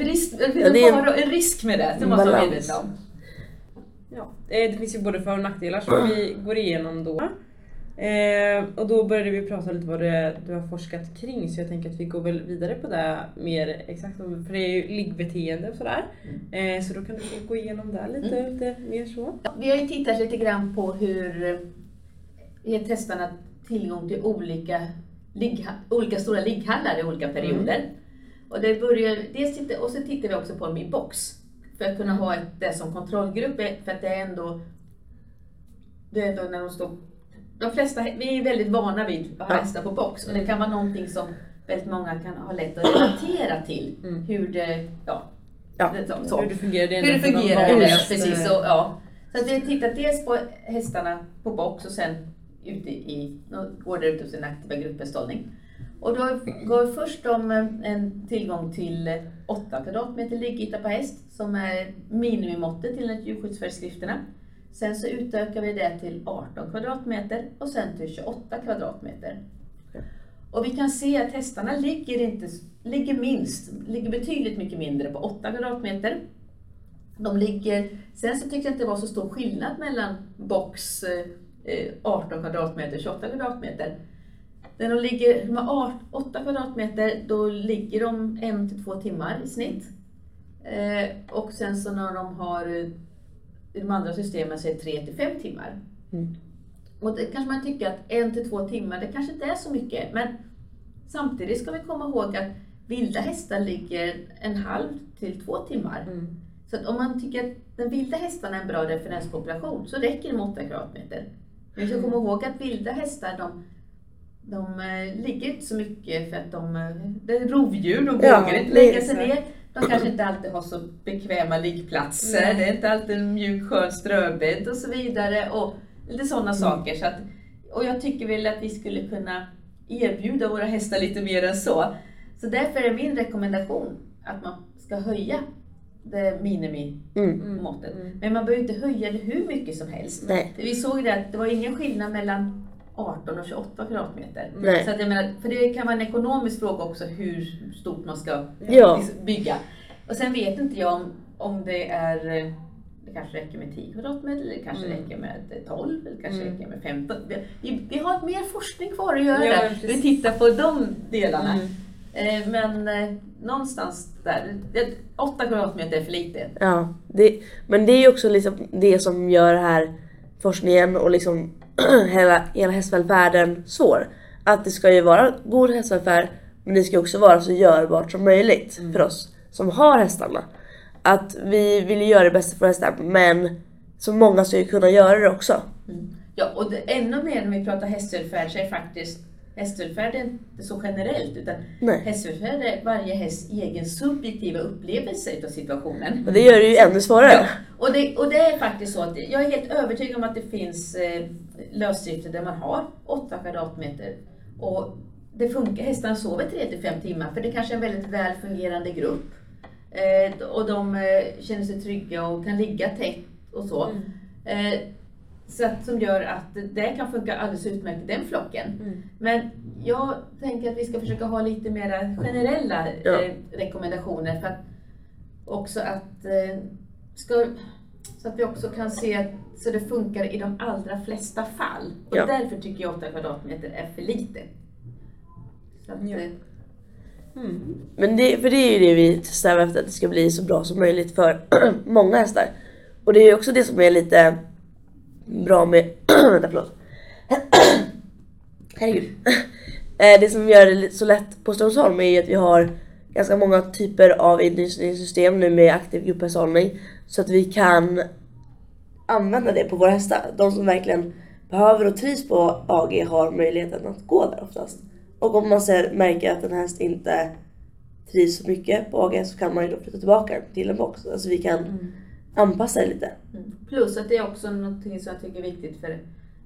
Speaker 3: risk, det finns
Speaker 1: Ja,
Speaker 3: en, fara, en risk med det. Det måste man vara
Speaker 1: balans.
Speaker 3: medveten om.
Speaker 2: Ja, eh, det finns ju både för och nackdelar som vi går igenom då. Eh, och då började vi prata lite vad det du har forskat kring så jag tänker att vi går väl vidare på det mer exakt. För det är ju liggbeteende och sådär. Eh, så då kan du gå igenom det lite, lite mer så.
Speaker 3: Ja, Vi har ju tittat lite grann på hur eh, ger testarna tillgång till olika, liggha, olika stora ligghallar i olika perioder. Och, det börjar, dels titta, och så tittar vi också på i box. För att kunna ha ett, det som kontrollgrupp, eh, för att det är ändå, det är ändå när de står de flesta, vi är väldigt vana vid att ha hästar på box och det kan vara någonting som väldigt många kan ha lätt att relatera till.
Speaker 2: Mm.
Speaker 3: Hur det, ja,
Speaker 1: Ja.
Speaker 3: det, så,
Speaker 2: Hur det fungerar. Det
Speaker 3: hur det fungerar. Det,
Speaker 2: eh,
Speaker 3: precis, så, ja. så att vi har tittat dels på hästarna på box och sen ute i, går det ut hos en aktiva grupphästhållning. Och då vi först dem eh, en tillgång till eh, 8 kvadratmeter liggyta per häst som är minimimåttet enligt djurskyddsföreskrifterna. Sen så utökar vi det till 18 kvadratmeter och sen till 28 kvadratmeter. Och vi kan se att hästarna ligger, inte, ligger minst, ligger betydligt mycket mindre på 8 kvadratmeter. De ligger, sen så tyckte jag inte det var så stor skillnad mellan box eh, 18 kvadratmeter och 28 kvadratmeter. När de ligger, har 8 kvadratmeter, då ligger de en till två timmar i snitt. Eh, och sen så när de har eh, i de andra systemen det 3 till 5 timmar.
Speaker 1: Mm.
Speaker 3: Och det kanske man tycker att en till två timmar, det kanske inte är så mycket. Men samtidigt ska vi komma ihåg att vilda hästar ligger en halv till två timmar.
Speaker 2: Mm.
Speaker 3: Så att om man tycker att den vilda hästarna är en bra referenspopulation så räcker det med 8 kvadratmeter. Men vi ska komma ihåg att vilda hästar de, de eh, ligger inte så mycket för att de, eh, det är rovdjur, de
Speaker 1: Ja,
Speaker 3: vågar inte
Speaker 1: det är
Speaker 3: lägga sig ner. De kanske inte alltid har så bekväma liggplatser,
Speaker 2: Nej.
Speaker 3: det är inte alltid en mjuk skön ströbädd och så vidare. Och lite sådana saker. Så att, och jag tycker väl att vi skulle kunna erbjuda våra hästar lite mer än så. Så därför är min rekommendation att man ska höja det minimimåttet.
Speaker 1: Mm.
Speaker 3: Men man behöver inte höja det hur mycket som helst.
Speaker 1: Nej.
Speaker 3: Vi såg det att det var ingen skillnad mellan 18 och 28 kvadratmeter.
Speaker 1: Nej.
Speaker 3: Så att jag menar, för det kan vara en ekonomisk fråga också hur stort man ska
Speaker 1: Ja.
Speaker 3: liksom bygga. Och sen vet inte jag om, om det är det kanske räcker med 10 kvadratmeter eller det kanske
Speaker 2: Mm.
Speaker 3: räcker med 12 eller kanske
Speaker 2: Mm.
Speaker 3: räcker med 15. Vi, vi, har mer forskning kvar att göra
Speaker 2: Ja,
Speaker 3: där. Vi tittar på de delarna.
Speaker 2: Mm.
Speaker 3: Eh, men eh, någonstans där, det- 8 kvadratmeter är för lite.
Speaker 1: Ja, det, men det är ju också liksom det som gör det här forskningen och liksom hela, hela hästvälfärden svår. Att det ska ju vara god hästvälfärd men det ska också vara så görbart som möjligt för oss som har hästarna. Att vi vill göra det bästa för hästar men så många ska ju kunna göra det också.
Speaker 3: Ja, och det, ännu mer när vi pratar hästvälfärd så är faktiskt hästvälfärd är inte så generellt utan
Speaker 1: Nej.
Speaker 3: hästvälfärd är varje hästs egen subjektiva upplevelse utav situationen.
Speaker 1: Och det gör det ju ännu svårare.
Speaker 3: Ja, och det, och det är faktiskt så att jag är helt övertygad om att det finns eh, lösdrifter där man har 8 kvadratmeter och det funkar, hästarna sover 3 till 5 timmar för det kanske är en väldigt väl fungerande grupp. Eh, och de eh, känner sig trygga och kan ligga tätt och så. Eh, så att, som gör att det kan funka alldeles utmärkt i den flocken.
Speaker 2: Mm.
Speaker 3: Men jag tänker att vi ska försöka ha lite mera generella
Speaker 1: Ja.
Speaker 3: eh, rekommendationer för att också att eh, ska, så att vi också kan se att så det funkar i de allra flesta fall. Och
Speaker 1: Ja.
Speaker 3: därför tycker jag 8 kvadratmeter är för lite. Så att,
Speaker 2: Ja.
Speaker 3: eh,
Speaker 2: Mm.
Speaker 1: Men det, för det är ju det vi strävar efter, att det ska bli så bra som möjligt för många hästar. Och det är ju också det som är lite bra med... vänta, förlåt. Herregud. Eh, det som gör det så lätt på Strömsholm är ju att vi har ganska många typer av inhysningssystem nu med aktiv grupphästhållning. Så att vi kan använda det på våra hästar. De som verkligen behöver och trivs på AG har möjligheten att gå där oftast. Och om man ser, märker att en häst inte trivs så mycket på AG så kan man ju då flytta tillbaka den till en box. Alltså vi kan mm anpassa det lite.
Speaker 3: Mm. Plus att det är också någonting som jag tycker är viktigt för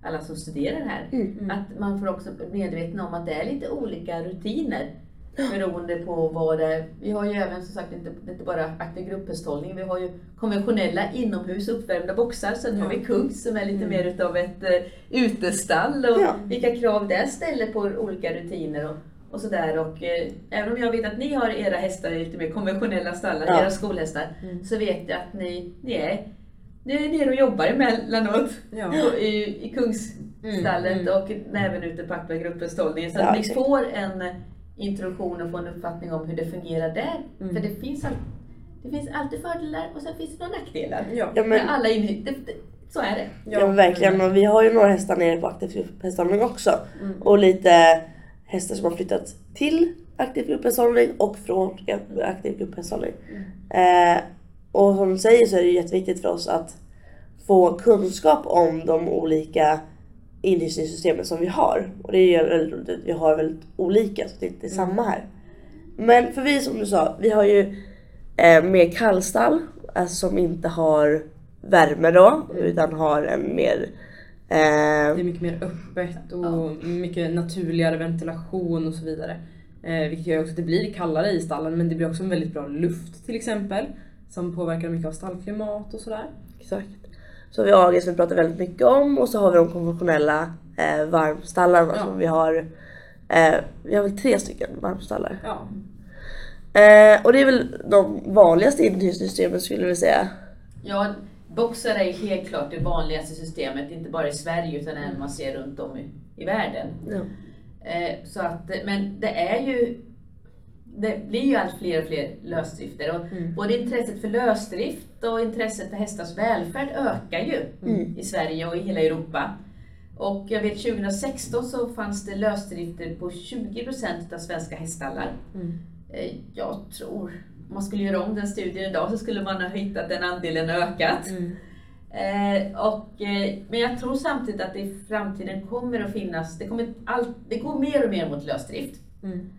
Speaker 3: alla som studerar här.
Speaker 1: Mm.
Speaker 3: Att man får också medveten om att det är lite olika rutiner beroende på vad det är. Vi har ju även som sagt inte, inte bara aktiv grupphästhållning, vi har ju konventionella inomhus uppvärmda boxar. Sen har vi Kungs som är lite mer utav ett uh, utestall och
Speaker 1: Ja.
Speaker 3: vilka krav det ställer på olika rutiner och, och sådär. Och eh, även om jag vet att ni har era hästar i lite mer konventionella stallar,
Speaker 1: Ja.
Speaker 3: era skolhästar, så vet jag att ni, ni är ni är nere och jobbar emellanåt
Speaker 2: Ja.
Speaker 3: i, i Kungsstallet
Speaker 2: Mm, mm.
Speaker 3: och även ute på aktiva grupphästhållningen. Så
Speaker 1: Ja,
Speaker 3: att ni får en eh, introduktion och får en uppfattning om hur det fungerar där.
Speaker 2: Mm.
Speaker 3: För det finns, all, det finns alltid fördelar och sen finns det några nackdelar.
Speaker 2: Ja.
Speaker 1: Ja, men,
Speaker 3: alla in, det, det, så är det.
Speaker 1: ja, men verkligen. Och vi har ju några hästar nere på aktiv grupphästhållning också.
Speaker 2: Mm.
Speaker 1: Och lite hästar som har flyttat till aktiv grupphästhållning och från aktiv grupphästhållning. Eh, och som du säger så är det jätteviktigt för oss att få kunskap om de olika inhysningssystemen som vi har. Och det är väldigt roligt att vi har väldigt olika så det är inte samma här. Men för vi som du sa, vi har ju eh, mer kallstall, alltså som inte har värme då, utan har en mer
Speaker 2: Det
Speaker 1: eh,
Speaker 2: är mycket mer öppet och mycket naturligare ventilation och så vidare. Eh, vilket gör också att det blir kallare i stallen men det blir också en väldigt bra luft till exempel. Som påverkar mycket av stallklimat och sådär.
Speaker 1: Exakt. Så har vi AG som vi pratar väldigt mycket om och så har vi de konventionella eh, varmstallarna
Speaker 2: Ja.
Speaker 1: som vi har. Eh, vi har väl tre stycken varmstallar.
Speaker 2: Ja.
Speaker 1: Eh, och det är väl de vanligaste inhysningssystemen skulle vi säga.
Speaker 3: Ja, boxar är helt klart det vanligaste systemet, inte bara i Sverige utan även man ser runt om i, i världen.
Speaker 1: Ja.
Speaker 3: Eh, så att, men det är ju det blir ju allt fler och fler lösdrifter och
Speaker 2: Mm.
Speaker 3: både intresset för lösdrift och intresset för hästars välfärd ökar ju
Speaker 1: Mm.
Speaker 3: i Sverige och i hela Europa. Och jag vet 2016 så fanns det lösdrifter på 20% av svenska häststallar.
Speaker 2: Mm.
Speaker 3: Eh, Jag tror, man skulle göra om den studien idag så skulle man ha hittat den andelen ökat.
Speaker 2: Mm.
Speaker 3: Eh, och, eh, men jag tror samtidigt att det i framtiden kommer att finnas, det, kommer allt, det går mer och mer mot lösdrift.
Speaker 2: Mm.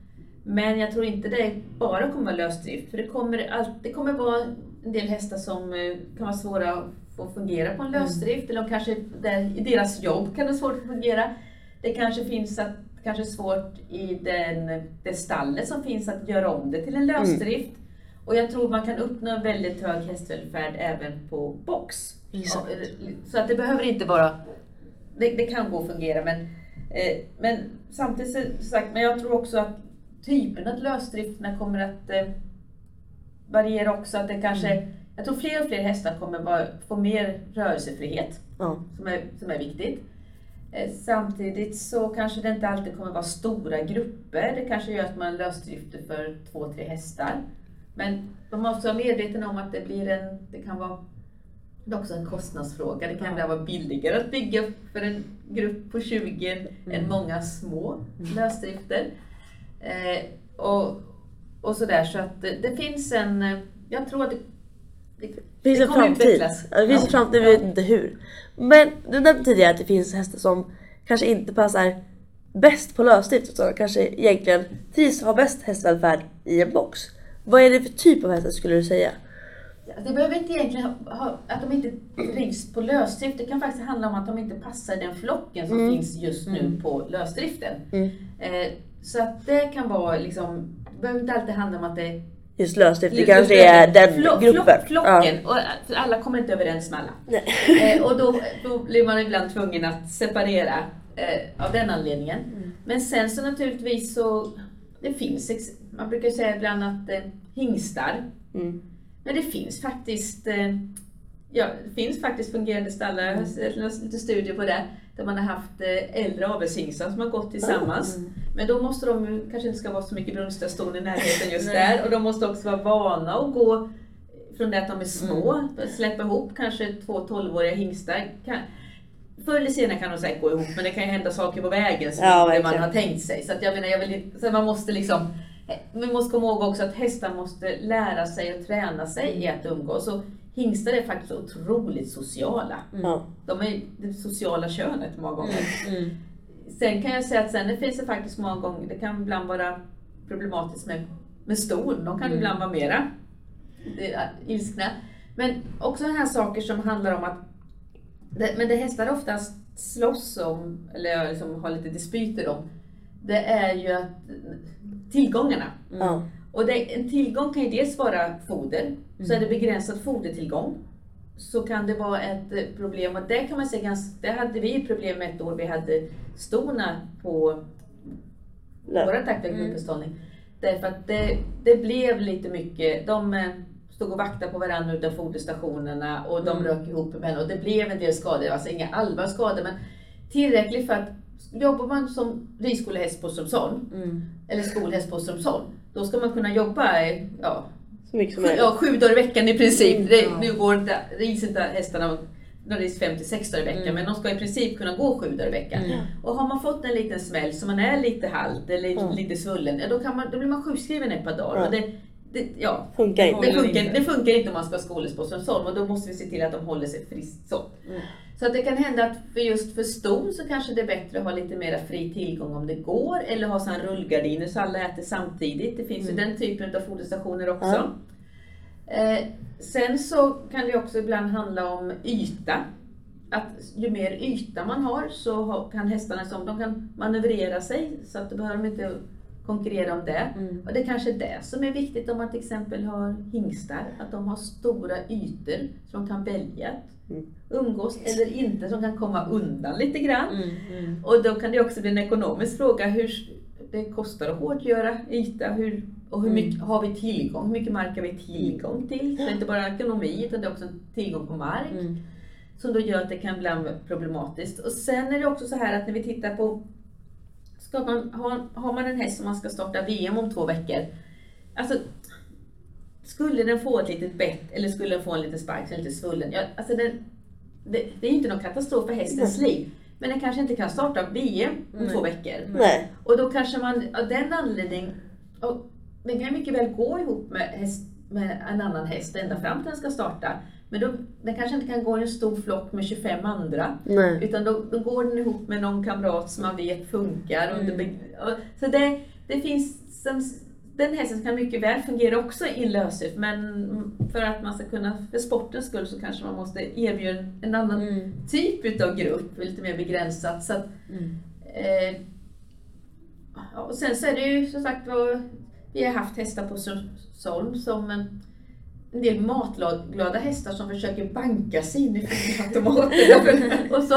Speaker 3: Men jag tror inte det bara kommer vara lösdrift. För det kommer, allt, det kommer vara en del hästar som eh, kan vara svåra att få fungera på en lösdrift. Eller de kanske, där, i deras jobb kan det vara svårt att fungera. Det kanske finns att, kanske svårt i den, det stallet som finns att göra om det till en lösdrift. Och jag tror man kan uppnå en väldigt hög hästvälfärd även på box.
Speaker 1: Exakt.
Speaker 3: Ja, Så att det behöver inte vara, det, det kan gå att fungera men Eh, men samtidigt så sagt, men jag tror också att typen av lösdrifterna kommer att eh, variera också. Att det kanske,
Speaker 1: Mm.
Speaker 3: Jag tror fler och fler hästar kommer bara få mer rörelsefrihet
Speaker 1: Ja.
Speaker 3: som är, som är viktigt. Eh, Samtidigt så kanske det inte alltid kommer vara stora grupper. Det kanske gör att man lösdrifter för två, tre hästar. Men man måste vara medveten om att det blir en, det kan vara det är också en kostnadsfråga. Det kan
Speaker 2: Ja.
Speaker 3: vara billigare att bygga för en grupp på 20 än många små lösdrifter. Eh, och, och sådär så att det, det finns en, eh, jag tror att det, det,
Speaker 1: Finns
Speaker 3: det
Speaker 1: en
Speaker 3: kommer
Speaker 1: framtid? det finns en framtid, vi vet inte hur. Men du nämnde tidigare att det finns hästar som kanske inte passar bäst på lösdrift utan kanske egentligen trivs och har bäst hästvälfärd i en box. Vad är det för typ av hästar skulle du säga?
Speaker 3: Det behöver inte egentligen ha, att de inte trivs på lösdrift. Det kan faktiskt handla om att de inte passar den flocken som
Speaker 1: Mm.
Speaker 3: finns just nu på lösdriften.
Speaker 1: Mm.
Speaker 3: Eh, så att det kan vara liksom, det behöver inte alltid handla om att det
Speaker 1: Just lösdrift, det kanske är den
Speaker 3: Flo-
Speaker 1: gruppen.
Speaker 3: Flock, flocken,
Speaker 1: Ja.
Speaker 3: och eh, alla kommer inte överens med alla. Eh, och då, då blir man ibland tvungen att separera eh, av den anledningen.
Speaker 1: Mm.
Speaker 3: Men sen så naturligtvis så, det finns, man brukar säga ibland att eh, hingstar,
Speaker 1: Mm.
Speaker 3: men det finns faktiskt eh, Ja, det finns faktiskt fungerande stallar, jag har sett lite studier på det, där man har haft eh, äldre avelshingstar som har gått tillsammans. Men då måste de kanske inte ska vara så mycket brunststation i närheten just där. Och de måste också vara vana att gå från det att de är små, släppa ihop kanske två 12-åriga hingstar. Förr eller senare kan de säkert gå ihop men det kan ju hända saker på vägen som
Speaker 1: Ja,
Speaker 3: man har tänkt sig. Så att jag menar, jag vill, så man måste liksom vi måste komma ihåg också att hästar måste lära sig och träna sig i att umgås. Och hingstar är faktiskt otroligt sociala.
Speaker 1: Ja.
Speaker 3: De är det sociala könet många gånger.
Speaker 2: Mm.
Speaker 3: Sen kan jag säga att sen det finns det faktiskt många gånger, det kan ibland vara problematiskt med, med ston. De kan
Speaker 2: Mm.
Speaker 3: ibland vara mera är, ilskna. Men också här saker som handlar om att, det, men det hästar oftast slåss om, eller liksom har lite dispyter om, det är ju att tillgångarna.
Speaker 1: Ja.
Speaker 3: Och det, en tillgång kan ju dels vara foder, så är det begränsad fodertillgång så kan det vara ett problem och det kan man säga ganska, det hade vi problem med ett år vi hade stona på
Speaker 1: Lö-
Speaker 3: vår taktiska
Speaker 2: Mm.
Speaker 3: Därför att det, det blev lite mycket, de eh, stod och vaktade på varandra utanför foderstationerna och de
Speaker 2: Mm.
Speaker 3: rök ihop med och det blev en del skador, alltså inga allvarliga skador men tillräckligt för att jobbar man som ridskolehäst på Strömsholm
Speaker 2: Mm.
Speaker 3: eller skolhäst på Strömsholm, då ska man kunna jobba ja,
Speaker 1: Så mycket som
Speaker 3: ja, sju dagar i veckan i princip.
Speaker 2: Mm,
Speaker 3: Det, nu går inte, rids inte hästarna de rids 56 dagar i veckan,
Speaker 2: Mm.
Speaker 3: men de ska i princip kunna gå sju dagar i veckan.
Speaker 2: Mm.
Speaker 3: Och har man fått en liten smäll så man är lite halt eller
Speaker 1: Mm.
Speaker 3: lite svullen, ja, då, kan man, då blir man sjukskriven ett par dagar. Och det, det, ja,
Speaker 1: Funkar
Speaker 3: det,
Speaker 1: inte.
Speaker 2: Håller
Speaker 3: funkar,
Speaker 2: inte.
Speaker 3: det funkar inte om man ska ha skolhäst på Strömsholm och då måste vi se till att de håller sig friskt så.
Speaker 2: Mm.
Speaker 3: Så att det kan hända att för just för ston så kanske det är bättre att ha lite mer fri tillgång om det går eller ha sådana rullgardiner så alla äter samtidigt. Det finns
Speaker 2: Mm.
Speaker 3: ju den typen av foderstationer också. Eh, sen så kan det också ibland handla om yta. Att ju mer yta man har så kan hästarna som, de kan manövrera sig så att då behöver de inte konkurrera om det.
Speaker 2: Mm.
Speaker 3: Och det kanske är det som är viktigt om man till exempel har hingstar, att de har stora ytor som de kan välja att
Speaker 1: Mm.
Speaker 3: umgås eller inte, som kan komma undan lite grann.
Speaker 2: Mm. Mm.
Speaker 3: Och då kan det också bli en ekonomisk fråga, hur det kostar att hårdgöra yta hur, och hur
Speaker 2: Mm.
Speaker 3: mycket har vi tillgång, hur mycket mark har vi tillgång till? Så det är inte bara ekonomi utan det är också tillgång på mark
Speaker 2: Mm.
Speaker 3: som då gör att det kan bli problematiskt. Och sen är det också så här att när vi tittar på, ska man, har, har man en häst som man ska starta VM om två veckor, alltså skulle den få ett litet bett eller skulle den få en liten spark är lite svullen, ja, alltså den, det, det är ju inte någon katastrof för hästens liv. Men den kanske inte kan starta VM om
Speaker 2: Nej.
Speaker 3: två veckor.
Speaker 1: Nej.
Speaker 3: Och då kanske man av den anledningen, och den kan mycket väl gå ihop med, häst, med en annan häst ända fram till den ska starta. Men då, den kanske inte kan gå i en stor flock med 25 andra.
Speaker 1: Nej.
Speaker 3: Utan då, då går den ihop med någon kamrat som man vet funkar.
Speaker 2: Mm.
Speaker 3: och, så det, det finns, som, den hästen kan mycket väl fungera också i lösdrift men för att man ska kunna, för sportens skull så kanske man måste erbjuda en, annan
Speaker 2: Mm.
Speaker 3: typ utav grupp, lite mer begränsat. Så att,
Speaker 2: Mm.
Speaker 3: Eh, och sen så är det ju som sagt vi har haft hästar på Strömsholm som en del matglada hästar som försöker banka sig in i automaterna. och, så,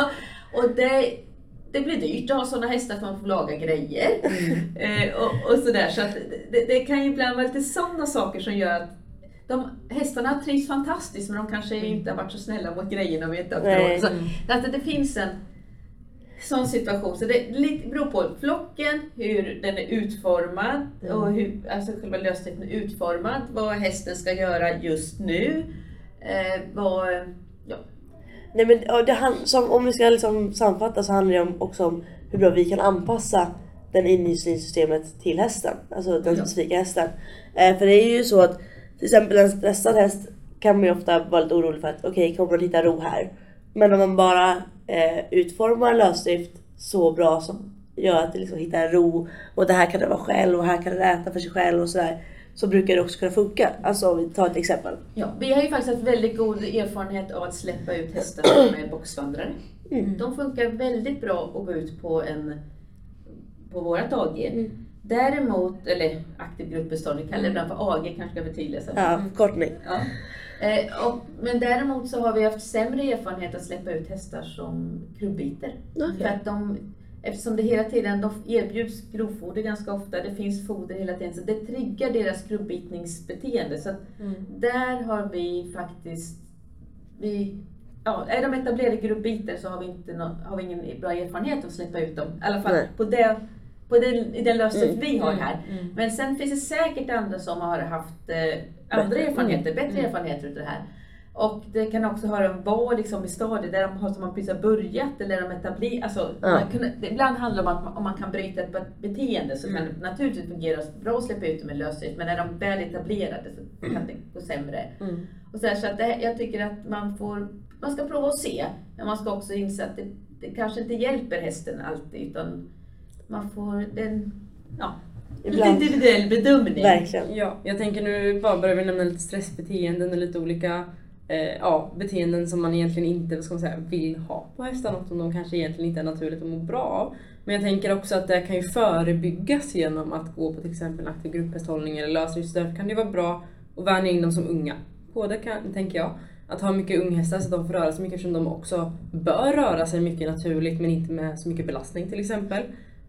Speaker 3: och det, det blir dyrt att ha sådana hästar för man får laga grejer. Eh, och, och sådär. Så att det, det kan ju ibland vara lite sådana saker som gör att de, hästarna trivs fantastiskt men de kanske inte har varit så snälla mot grejerna
Speaker 1: Nej.
Speaker 3: så, att det finns en sån situation. Så det lite- beror på flocken, hur den är utformad och hur alltså själva lösdriften är utformad. Vad hästen ska göra just nu. Eh, vad, ja,
Speaker 1: Nej men det som, om vi ska liksom sammanfatta så handlar det om, också om hur bra vi kan anpassa den inhysningssystemet till hästen. Alltså den
Speaker 3: Ja.
Speaker 1: specifika hästen. Eh, för det är ju så att till exempel en stressad häst kan man ju ofta vara lite orolig för att okej, kommer de hitta ro här? Men om man bara eh, utformar lösdrift så bra som gör att det liksom hittar ro och det här kan det vara själv och här kan det äta för sig själv och sådär. Så brukar det också kunna funka. Alltså om vi tar ett exempel.
Speaker 3: Ja, vi har ju faktiskt haft väldigt god erfarenhet av att släppa ut hästar som är boxvandrare.
Speaker 1: Mm.
Speaker 3: De funkar väldigt bra att gå ut på, en, på vårat AG.
Speaker 1: Mm.
Speaker 3: Däremot, eller aktiv gruppbestånd, vi kallar det ibland för AG kanske ska förtydligas.
Speaker 1: Ja, förkortning.
Speaker 3: Ja. Eh, och, men däremot så har vi haft sämre erfarenhet att släppa ut hästar som krubbiter. För att de, eftersom det hela tiden de erbjuds grovfoder ganska ofta, det finns foder hela tiden, så det triggar deras krubbitningsbeteende. Så att där har vi faktiskt, vi, ja, är de etablerade grubbiter så har vi, inte nå, har vi ingen bra erfarenhet av att släppa ut dem. I alla fall
Speaker 1: Nej.
Speaker 3: på, det, på den, i den lösning
Speaker 1: Mm.
Speaker 3: vi har här. Men sen finns det säkert andra som har haft eh, andra
Speaker 1: Bättre.
Speaker 3: erfarenheter, bättre erfarenheter av det här. Och det kan också höra om var liksom i stadiet där de har, som har precis har börjat eller de etablerat. Alltså,
Speaker 1: Ja.
Speaker 3: man kan, ibland handlar det om att man, om man kan bryta ett be- beteende så kan det naturligtvis fungera bra att släppa ut dem i lösdrift. Men är de väl etablerade så kan det gå sämre.
Speaker 1: Mm.
Speaker 3: Och så här, så att det, jag tycker att man får, man ska prova och se. Men man ska också inse att det, det kanske inte hjälper hästen alltid utan man får den, ja, lite
Speaker 1: Ibland.
Speaker 3: individuell bedömning.
Speaker 1: Verkligen.
Speaker 2: Ja, jag tänker nu bara börjar vi nämna lite stressbeteenden och lite olika eh, ja, beteenden som man egentligen inte vad ska man säga, vill ha på hästar. Något som de kanske egentligen inte är naturligt att må bra av. Men jag tänker också att det kan ju förebyggas genom att gå på till exempel aktiv grupphästhållning eller lösdrift. Så Därför kan det vara bra att vänja in dem som unga på det, kan, tänker jag. Att ha mycket unghästar så att de får röra sig mycket eftersom de också bör röra sig mycket naturligt men inte med så mycket belastning till exempel.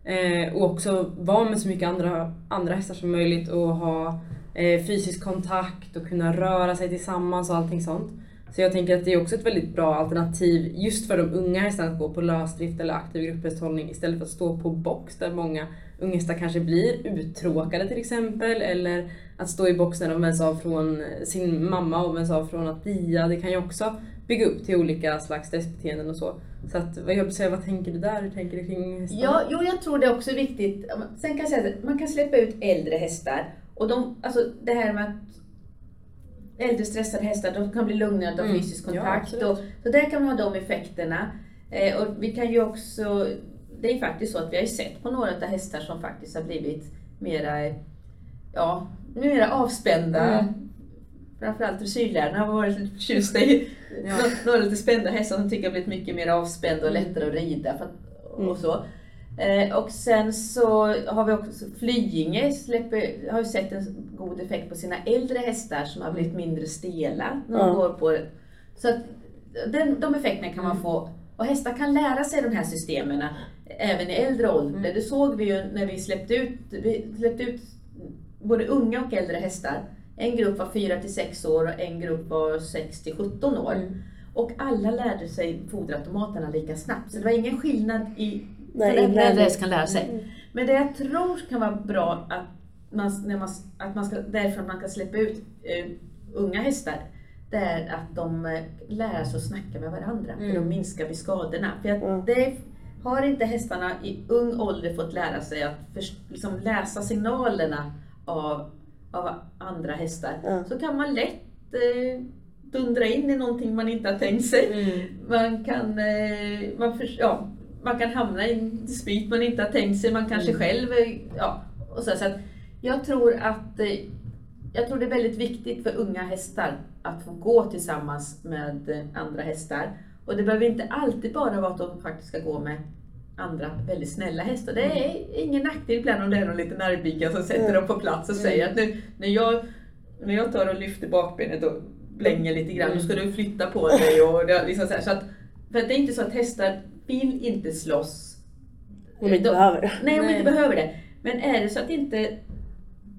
Speaker 2: Eh, och också vara med så mycket andra, andra hästar som möjligt och ha eh, fysisk kontakt och kunna röra sig tillsammans och allting sånt. Så jag tänker att det är också ett väldigt bra alternativ just för de unga hästarna att gå på lösdrift eller aktiv grupphästhållning istället för att stå på box där många unghästar kanske blir uttråkade till exempel eller att stå i box när de vänds av från sin mamma och vänds av från att dia. Det kan ju också bygga upp till olika slags stressbeteenden och så. Så att, vad jag säga, vad tänker du där? Hur tänker du kring hästarna?
Speaker 3: Ja, jo, jag tror det också är viktigt. Sen kan jag säga att man kan släppa ut äldre hästar. Och de, alltså det här med att äldre stressade hästar, de kan bli lugnare av
Speaker 2: Mm.
Speaker 3: fysisk
Speaker 2: Ja,
Speaker 3: kontakt.
Speaker 2: absolut.
Speaker 3: och, så där kan man ha de effekterna. Eh, och vi kan ju också, det är ju faktiskt så att vi har ju sett på några av hästar som faktiskt har blivit mera, ja, mera avspända.
Speaker 2: Mm.
Speaker 3: Framförallt dressyrlärarna har varit lite förtjusta i
Speaker 2: Ja.
Speaker 3: några, lite spända hästar som tycker har blivit mycket mer avspända och lättare att rida. Att, och
Speaker 1: Mm.
Speaker 3: så. Eh, och sen så har vi också Flyinge släpper, har ju sett en god effekt på sina äldre hästar som har blivit mindre stela när de
Speaker 1: Ja.
Speaker 3: går på. Så att den, de effekterna kan man få. Och hästar kan lära sig de här systemen även i äldre ålder. Det såg vi ju när vi släppte ut, vi släppte ut både unga och äldre hästar. En grupp var 4 till 6 år och en grupp var 6 till 17 år.
Speaker 2: Mm.
Speaker 3: Och alla lärde sig foderautomaterna lika snabbt. Så det var ingen skillnad i
Speaker 1: Nej,
Speaker 3: häst kan lära sig. Men det jag tror kan vara bra att man, när man, att man ska, därför att man kan släppa ut eh, unga hästar, det är att de eh, lär sig att snacka med varandra. För
Speaker 2: Mm.
Speaker 3: då minskar vi skadorna. För att
Speaker 1: Mm.
Speaker 3: det har inte hästarna i ung ålder fått lära sig att förs- liksom läsa signalerna av, av andra hästar,
Speaker 1: Ja.
Speaker 3: så kan man lätt eh, dundra in i någonting man inte har tänkt sig.
Speaker 2: Mm.
Speaker 3: Man kan, eh, man, för, ja, man kan hamna i en dispyt man inte har tänkt sig, man kanske
Speaker 2: Mm.
Speaker 3: själv, eh, ja, och så, så jag tror att eh, jag tror det är väldigt viktigt för unga hästar att få gå tillsammans med andra hästar. Och det behöver inte alltid bara vara att de faktiskt ska gå med andra väldigt snälla hästar. Det är ingen nackdel ibland om det är någon liten nervbigga som sätter
Speaker 1: Mm.
Speaker 3: dem på plats och säger att nu, när, jag, när jag tar och lyfter bakbenet och blänger lite grann, då ska du flytta på dig. Och det, liksom så här, så att, för att det är inte så att hästar vill inte slåss
Speaker 1: Om vi inte behöver.
Speaker 3: Nej, om vi
Speaker 2: Nej.
Speaker 3: inte behöver det. Men är det så att inte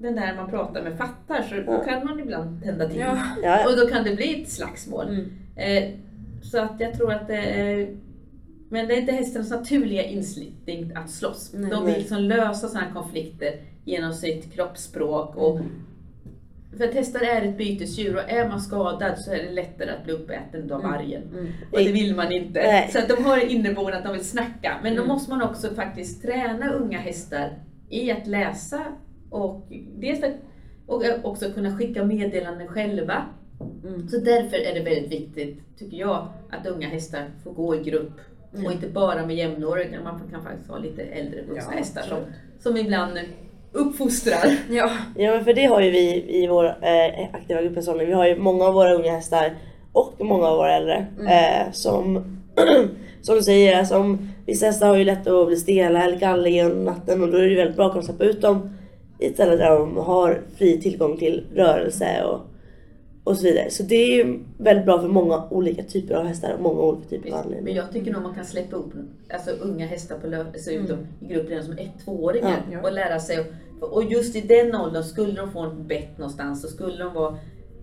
Speaker 3: den där man pratar med fattar så
Speaker 1: Ja.
Speaker 3: kan man ibland tända till.
Speaker 2: Ja.
Speaker 3: Och då kan det bli ett slagsmål.
Speaker 2: Mm.
Speaker 3: Eh, så att jag tror att det är... Men det är inte hästens naturliga instinkt att slåss.
Speaker 2: Nej.
Speaker 3: De vill liksom lösa sådana konflikter genom sitt kroppsspråk. Och, För att hästar är ett bytesdjur och är man skadad så är det lättare att bli uppäten av vargen.
Speaker 2: Mm.
Speaker 3: Och det vill man inte.
Speaker 1: Nej.
Speaker 3: Så att de har inneboende att de vill snacka. Men då
Speaker 2: Mm.
Speaker 3: måste man också faktiskt träna unga hästar i att läsa och dels att och också kunna skicka meddelanden själva.
Speaker 2: Mm.
Speaker 3: Så därför är det väldigt viktigt, tycker jag, att unga hästar får gå i grupp.
Speaker 2: Mm.
Speaker 3: Och inte bara med jämnåriga, man kan faktiskt ha lite äldre vuxna
Speaker 2: Ja,
Speaker 3: hästar som, som ibland uppfostrar.
Speaker 2: Ja.
Speaker 1: Ja men för det har ju vi i vår eh, aktiva grupphästhållning. Vi har ju många av våra unga hästar och många av våra äldre. Eh, som, som du säger, alltså, om, vissa hästar har ju lätt att bli stela eller galliga under natten och då är det ju väldigt bra att kunna släppa ut dem i ett ställe där de har fri tillgång till rörelse och, och så vidare. Så det är ju väldigt bra för många olika typer av hästar och många olika typer av
Speaker 3: Men
Speaker 1: anledningar.
Speaker 3: jag tycker nog man kan släppa upp alltså, unga hästar på lö- alltså, ut
Speaker 2: Mm.
Speaker 3: i grupp redan som ett tvååringar
Speaker 2: Ja.
Speaker 3: och lära sig. Och, just i den åldern, skulle de få en bett någonstans så skulle de vara,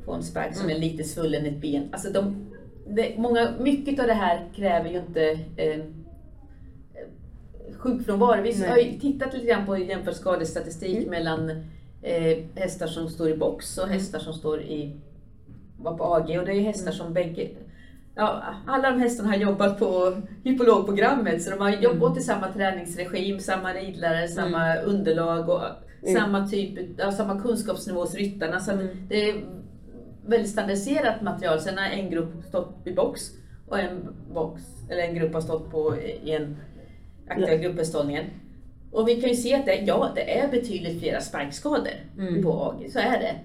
Speaker 3: få en spark som är lite svullen i ett ben. Alltså de, det, många, mycket av det här kräver ju inte eh, sjukfrånvaro. Vi
Speaker 2: Nej.
Speaker 3: har ju tittat lite grann på jämför skadestatistik mellan eh, hästar som står i box och hästar som står i var på AG och det är hästar som bägge Ja, alla de hästarna har jobbat på hypologprogrammet så de har jobbat
Speaker 2: Mm.
Speaker 3: i samma träningsregim, samma ridlärare, samma underlag och
Speaker 1: Mm.
Speaker 3: samma typ, ja, samma kunskapsnivå hos ryttarna. Så
Speaker 2: Mm.
Speaker 3: det är väldigt standardiserat material. Sen har en grupp stått i box och en, box, eller en grupp har stått på i en aktiva grupphästhållningen. Och vi kan ju se att det, ja, det är betydligt flera sparkskador
Speaker 2: Mm.
Speaker 3: på AG, så är det.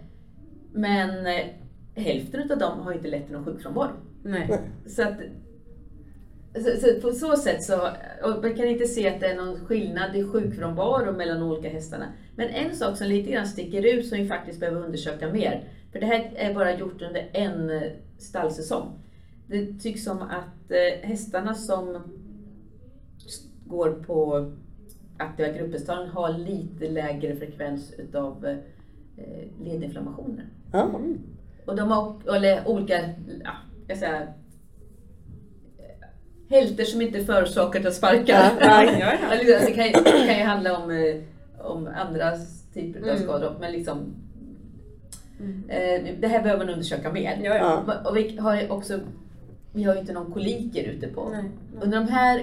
Speaker 3: Men eh, hälften av dem har inte lett till någon sjukfrånvaro.
Speaker 2: Nej.
Speaker 3: Så att så, så på så sätt så, och man kan inte se att det är någon skillnad i sjukfrånvaro mellan de olika hästarna. Men en sak som lite grann sticker ut som vi faktiskt behöver undersöka mer, för det här är bara gjort under en eh, stallsäsong. Det tycks som att eh, hästarna som går på aktiva grupphästar har lite lägre frekvens utav eh, ledinflammationer.
Speaker 1: Ja.
Speaker 3: Och de har eller olika, ja, jag säger, hälter som inte förorsakar av sparkar.
Speaker 1: Ja, ja,
Speaker 2: ja.
Speaker 3: Eller, det, kan, ju- kan ju handla om, eh, om andra typer av
Speaker 2: Mm.
Speaker 3: skador, men liksom
Speaker 2: Mm.
Speaker 3: eh, det här behöver man undersöka mer.
Speaker 2: Ja, ja.
Speaker 3: Och vi har ju också, vi har ju inte någon koliker ute på.
Speaker 2: Nej.
Speaker 3: Under de här,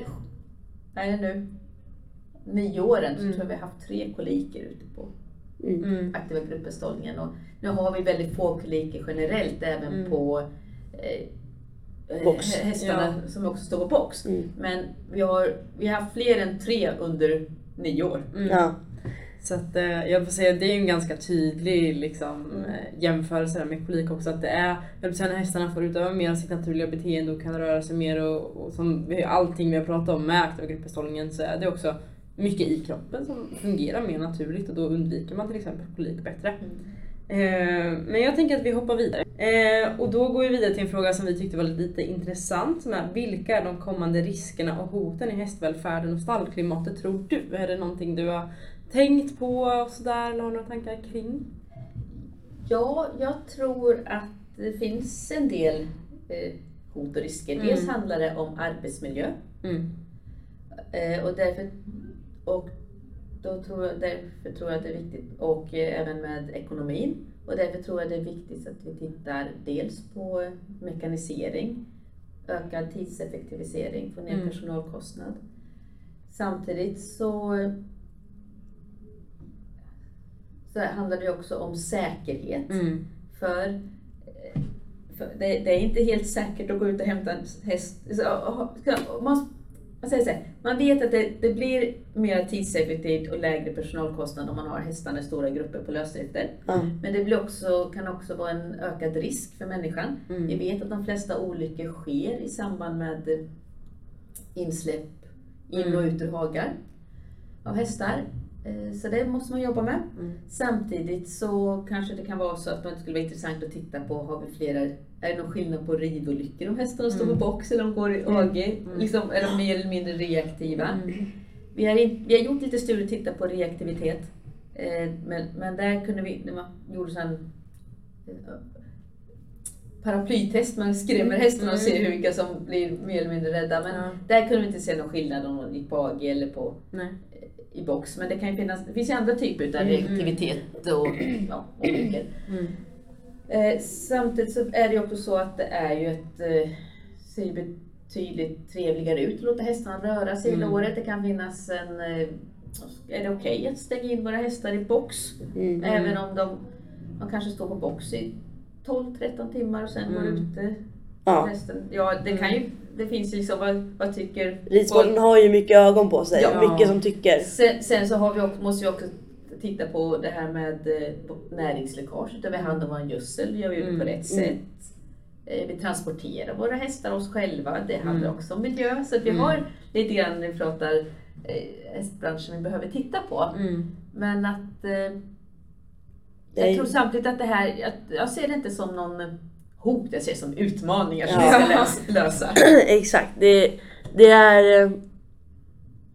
Speaker 3: är det nu, nio åren så
Speaker 2: Mm.
Speaker 3: tror jag vi har haft tre koliker ute på
Speaker 1: Mm.
Speaker 2: Mm.
Speaker 3: aktiva grupphästhållningen. Och nu har vi väldigt få koliker generellt även
Speaker 2: Mm.
Speaker 3: på eh,
Speaker 1: Box.
Speaker 3: hästarna som också står på box.
Speaker 1: Mm.
Speaker 3: Men vi har, vi har haft fler än tre under nio år.
Speaker 2: Mm.
Speaker 1: Ja.
Speaker 2: Så att, eh, jag får säga det är en ganska tydlig liksom, eh, jämförelse med kolik också. Att det är, jag vill säga när hästarna får utöva mer av sitt naturliga beteende och kan röra sig mer och, och som allting vi har pratat om med aktiva grupphästhållningen så är det också mycket i kroppen som fungerar mer naturligt och då undviker man till exempel kolik bättre. Eh, men jag tänker att vi hoppar vidare. Eh, och då går vi vidare till en fråga som vi tyckte var lite intressant. Som är, vilka är de kommande riskerna och hoten i hästvälfärden och stallklimatet tror du? Är det någonting du har tänkt på och sådär eller har några tankar kring?
Speaker 3: Ja, jag tror att det finns en del eh, hot och risker. Dels
Speaker 2: Mm.
Speaker 3: handlar det om arbetsmiljö.
Speaker 2: Mm.
Speaker 3: Och därför, och då tror jag, därför tror jag att det är viktigt, och eh, även med ekonomin. Och därför tror jag det är viktigt att vi tittar dels på mekanisering, ökad tidseffektivisering, få ner
Speaker 2: Mm.
Speaker 3: personalkostnad. Samtidigt så, så handlar det också om säkerhet.
Speaker 2: Mm.
Speaker 3: För, eh, för det, det är inte helt säkert att gå ut och hämta en häst. Så, Man, man, säger så här, man vet att det, det blir mer tidseffektivt och lägre personalkostnad om man har hästarna i stora grupper på lösdrifter.
Speaker 1: Ja.
Speaker 3: Men det blir också, kan också vara en ökad risk för människan.
Speaker 2: Mm.
Speaker 3: Vi vet att de flesta olyckor sker i samband med insläpp in och
Speaker 2: Mm.
Speaker 3: ut ur hagar av hästar. Eh, Så det måste man jobba med.
Speaker 2: Mm.
Speaker 3: Samtidigt så kanske det kan vara så att det skulle vara intressant att titta på, har vi flera, är det någon skillnad på ridolyckor om hästarna står på
Speaker 2: Mm.
Speaker 3: box eller om de går i
Speaker 2: Mm.
Speaker 3: AG?
Speaker 2: Mm.
Speaker 3: Liksom, är de mer eller mindre reaktiva?
Speaker 2: Mm.
Speaker 3: vi, har in, vi har gjort lite studier och tittat på reaktivitet. Eh, men, men där kunde vi, när man gjorde sån paraplytest, man skrämmer hästarna och ser vilka som blir mer eller mindre rädda. Men
Speaker 2: Ja.
Speaker 3: där kunde vi inte se någon skillnad om de gick på AG eller på
Speaker 2: Nej.
Speaker 3: i box. Men det kan finnas, det finns ju andra typer av
Speaker 2: Mm.
Speaker 3: reaktivitet och ja, olyckor.
Speaker 2: Mm.
Speaker 3: Eh, samtidigt så är det ju också så att det är ju ett, eh, ser betydligt trevligare ut att låta hästarna röra sig
Speaker 2: Mm.
Speaker 3: året. Det kan finnas en, eh, är det okej att stänga in våra hästar i box?
Speaker 1: Mm.
Speaker 3: Även om de, de kanske står på box i 12-13 timmar och sen går
Speaker 2: Mm.
Speaker 3: ute
Speaker 1: Ja.
Speaker 3: resten. Ja, det kan ju, det finns ju liksom, vad, vad tycker
Speaker 1: Ridsporten har ju mycket ögon på sig.
Speaker 3: Ja.
Speaker 1: Mycket som tycker.
Speaker 3: Sen, sen så har vi också, måste vi också titta på det här med eh, näringsläckage. Där vi hand om vår gödsel, gör vi det på
Speaker 2: Mm.
Speaker 3: rätt
Speaker 1: Mm.
Speaker 3: sätt. Eh, Vi transporterar våra hästar oss själva. Det handlar
Speaker 2: Mm.
Speaker 3: också om miljö. Så att vi
Speaker 2: Mm.
Speaker 3: har lite grann när vi pratar eh, hästbranschen vi behöver titta på.
Speaker 2: Mm.
Speaker 3: Men att eh, jag tror samtidigt att det här, jag ser det inte som någon hot, jag ser det som utmaningar som
Speaker 1: Ja.
Speaker 3: vi ska lös- lösa.
Speaker 1: Exakt. Det, det är eh,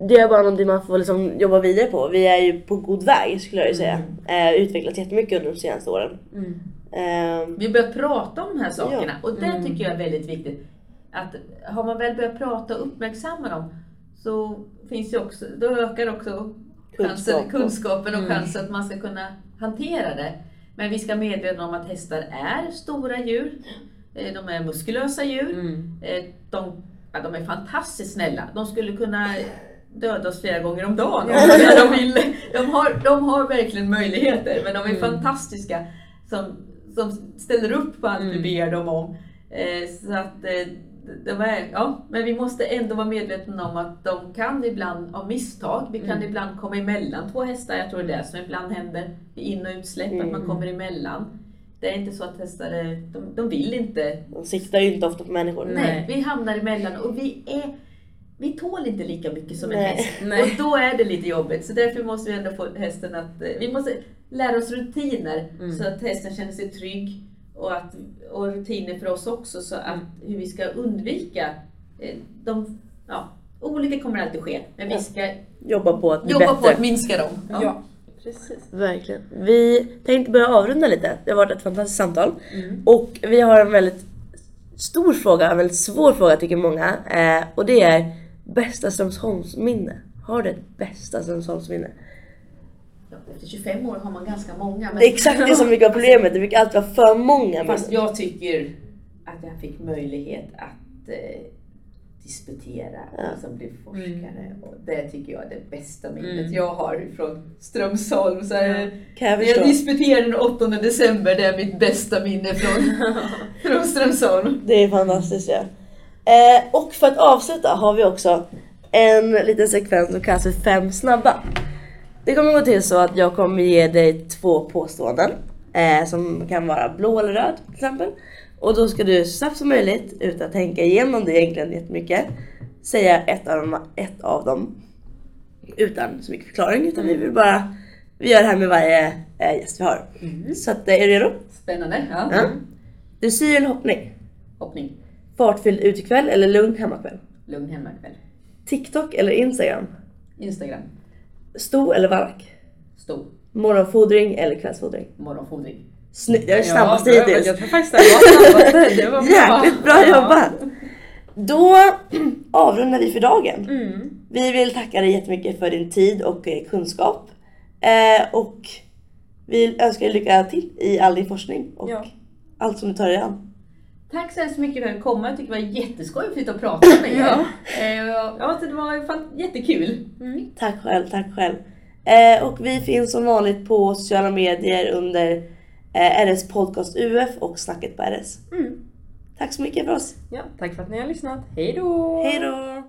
Speaker 1: det är bara någonting man får liksom jobba vidare på. Vi är ju på god väg skulle jag ju säga. Eh, utvecklats jättemycket under de senaste åren.
Speaker 2: Mm.
Speaker 1: Eh,
Speaker 3: Vi börjar prata om de här sakerna och det
Speaker 2: Mm.
Speaker 3: tycker jag är väldigt viktigt. Att har man väl börjat prata och uppmärksamma dem så finns det också, då ökar också chansen,
Speaker 1: Kunskap.
Speaker 3: kunskapen och
Speaker 2: Mm.
Speaker 3: chansen att man ska kunna hantera det. Men vi ska medvetna om att hästar är stora djur. Eh, De är muskulösa djur.
Speaker 2: Mm.
Speaker 3: Eh, De, ja, de är fantastiskt snälla. De skulle kunna döda oss flera gånger om dagen om de vill. De har, de har verkligen möjligheter men de är
Speaker 2: Mm.
Speaker 3: fantastiska som, som ställer upp på allt vi
Speaker 2: Mm.
Speaker 3: ber dem om. Eh, Så att de är, ja, men vi måste ändå vara medvetna om att de kan ibland av misstag, vi kan
Speaker 2: Mm.
Speaker 3: ibland komma emellan två hästar. Jag tror det är det som ibland händer vid in och utsläpp, att man
Speaker 1: Mm.
Speaker 3: kommer emellan. Det är inte så att hästar är, de, de vill inte
Speaker 1: de siktar ju inte ofta på människor.
Speaker 2: Nej.
Speaker 3: Nej, vi hamnar emellan och vi är vi tål inte lika mycket som en
Speaker 1: Nej.
Speaker 3: häst.
Speaker 2: Nej.
Speaker 3: Och då är det lite jobbigt. Så därför måste vi ändå få hästen att... eh, Vi måste lära oss rutiner
Speaker 2: Mm.
Speaker 3: så att hästen känner sig trygg. Och, att, och rutiner för oss också så att hur vi ska undvika eh, de... Ja, olyckor kommer alltid ske. Men vi
Speaker 1: Ja.
Speaker 3: ska
Speaker 1: Jobba på att
Speaker 3: jobba
Speaker 1: bättre.
Speaker 3: på att minska dem.
Speaker 2: Ja. precis.
Speaker 1: Verkligen. Vi tänkte börja avrunda lite. Det har varit ett fantastiskt samtal.
Speaker 2: Mm.
Speaker 1: Och vi har en väldigt stor fråga, en väldigt svår fråga tycker många. Eh, och det är bästa Strömsholmsminne. Har du ett bästa Strömsholmsminne?
Speaker 3: Efter 25 år har man ganska många. Men...
Speaker 1: Det är exakt det som brukar vara problemet, det brukar alltid vara för många
Speaker 3: Fast jag tycker att jag fick möjlighet att eh, disputera
Speaker 1: Ja.
Speaker 3: och som bli forskare. Och det tycker jag är det bästa minnet
Speaker 2: Mm.
Speaker 3: jag har från Strömsholm. Så är det-
Speaker 1: Kan jag
Speaker 3: jag disputerade den 8 december, det är mitt bästa minne från, från Strömsholm.
Speaker 1: Det är fantastiskt ja. Eh, och för att avsluta har vi också en liten sekvens som kallas för fem snabba. Det kommer gå till så att jag kommer ge dig två påståenden eh, som kan vara blå eller röd till exempel. Och då ska du så snabbt som möjligt utan att tänka igenom det egentligen jättemycket säga ett av dem, ett av dem utan så mycket förklaring utan vi vill bara vi gör det här med varje eh, gäst vi har. Så att, eh, är du redo?
Speaker 3: Spännande. Ja.
Speaker 1: Ja. Dressyr eller hoppning?
Speaker 3: Hoppning.
Speaker 1: Fartfylld utekväll eller lugn hemmakväll?
Speaker 3: Lugn hemmakväll.
Speaker 1: TikTok eller Instagram?
Speaker 3: Instagram.
Speaker 1: Sto eller varak?
Speaker 3: Stor.
Speaker 1: Morgonfodring eller kvällsfodring?
Speaker 3: Morgonfodring.
Speaker 1: Snyggt, jag är
Speaker 2: Ja,
Speaker 1: snabbast
Speaker 2: bra.
Speaker 1: hittills.
Speaker 2: Jag tror faktiskt det var snabbaste. Det var bra.
Speaker 1: Jäkligt bra jobbat! Då avrundar vi för dagen.
Speaker 2: Mm.
Speaker 1: Vi vill tacka dig jättemycket för din tid och eh, kunskap. Eh, och vi önskar dig lycka till i all din forskning och
Speaker 2: Ja.
Speaker 1: allt som du tar dig an.
Speaker 3: Tack så hemskt mycket för att du kom. Jag tycker det var jätteskoj att få och prata med er.
Speaker 2: Ja.
Speaker 3: Eh, Ja, det var fan jättekul.
Speaker 2: Mm.
Speaker 1: Tack själv, tack själv. Eh, och vi finns som vanligt på sociala medier under eh, RS Podcast UF och Snacket på RS.
Speaker 2: Mm.
Speaker 1: Tack så mycket för oss.
Speaker 2: Ja, tack för att ni har lyssnat. Hej då!
Speaker 1: Hej då!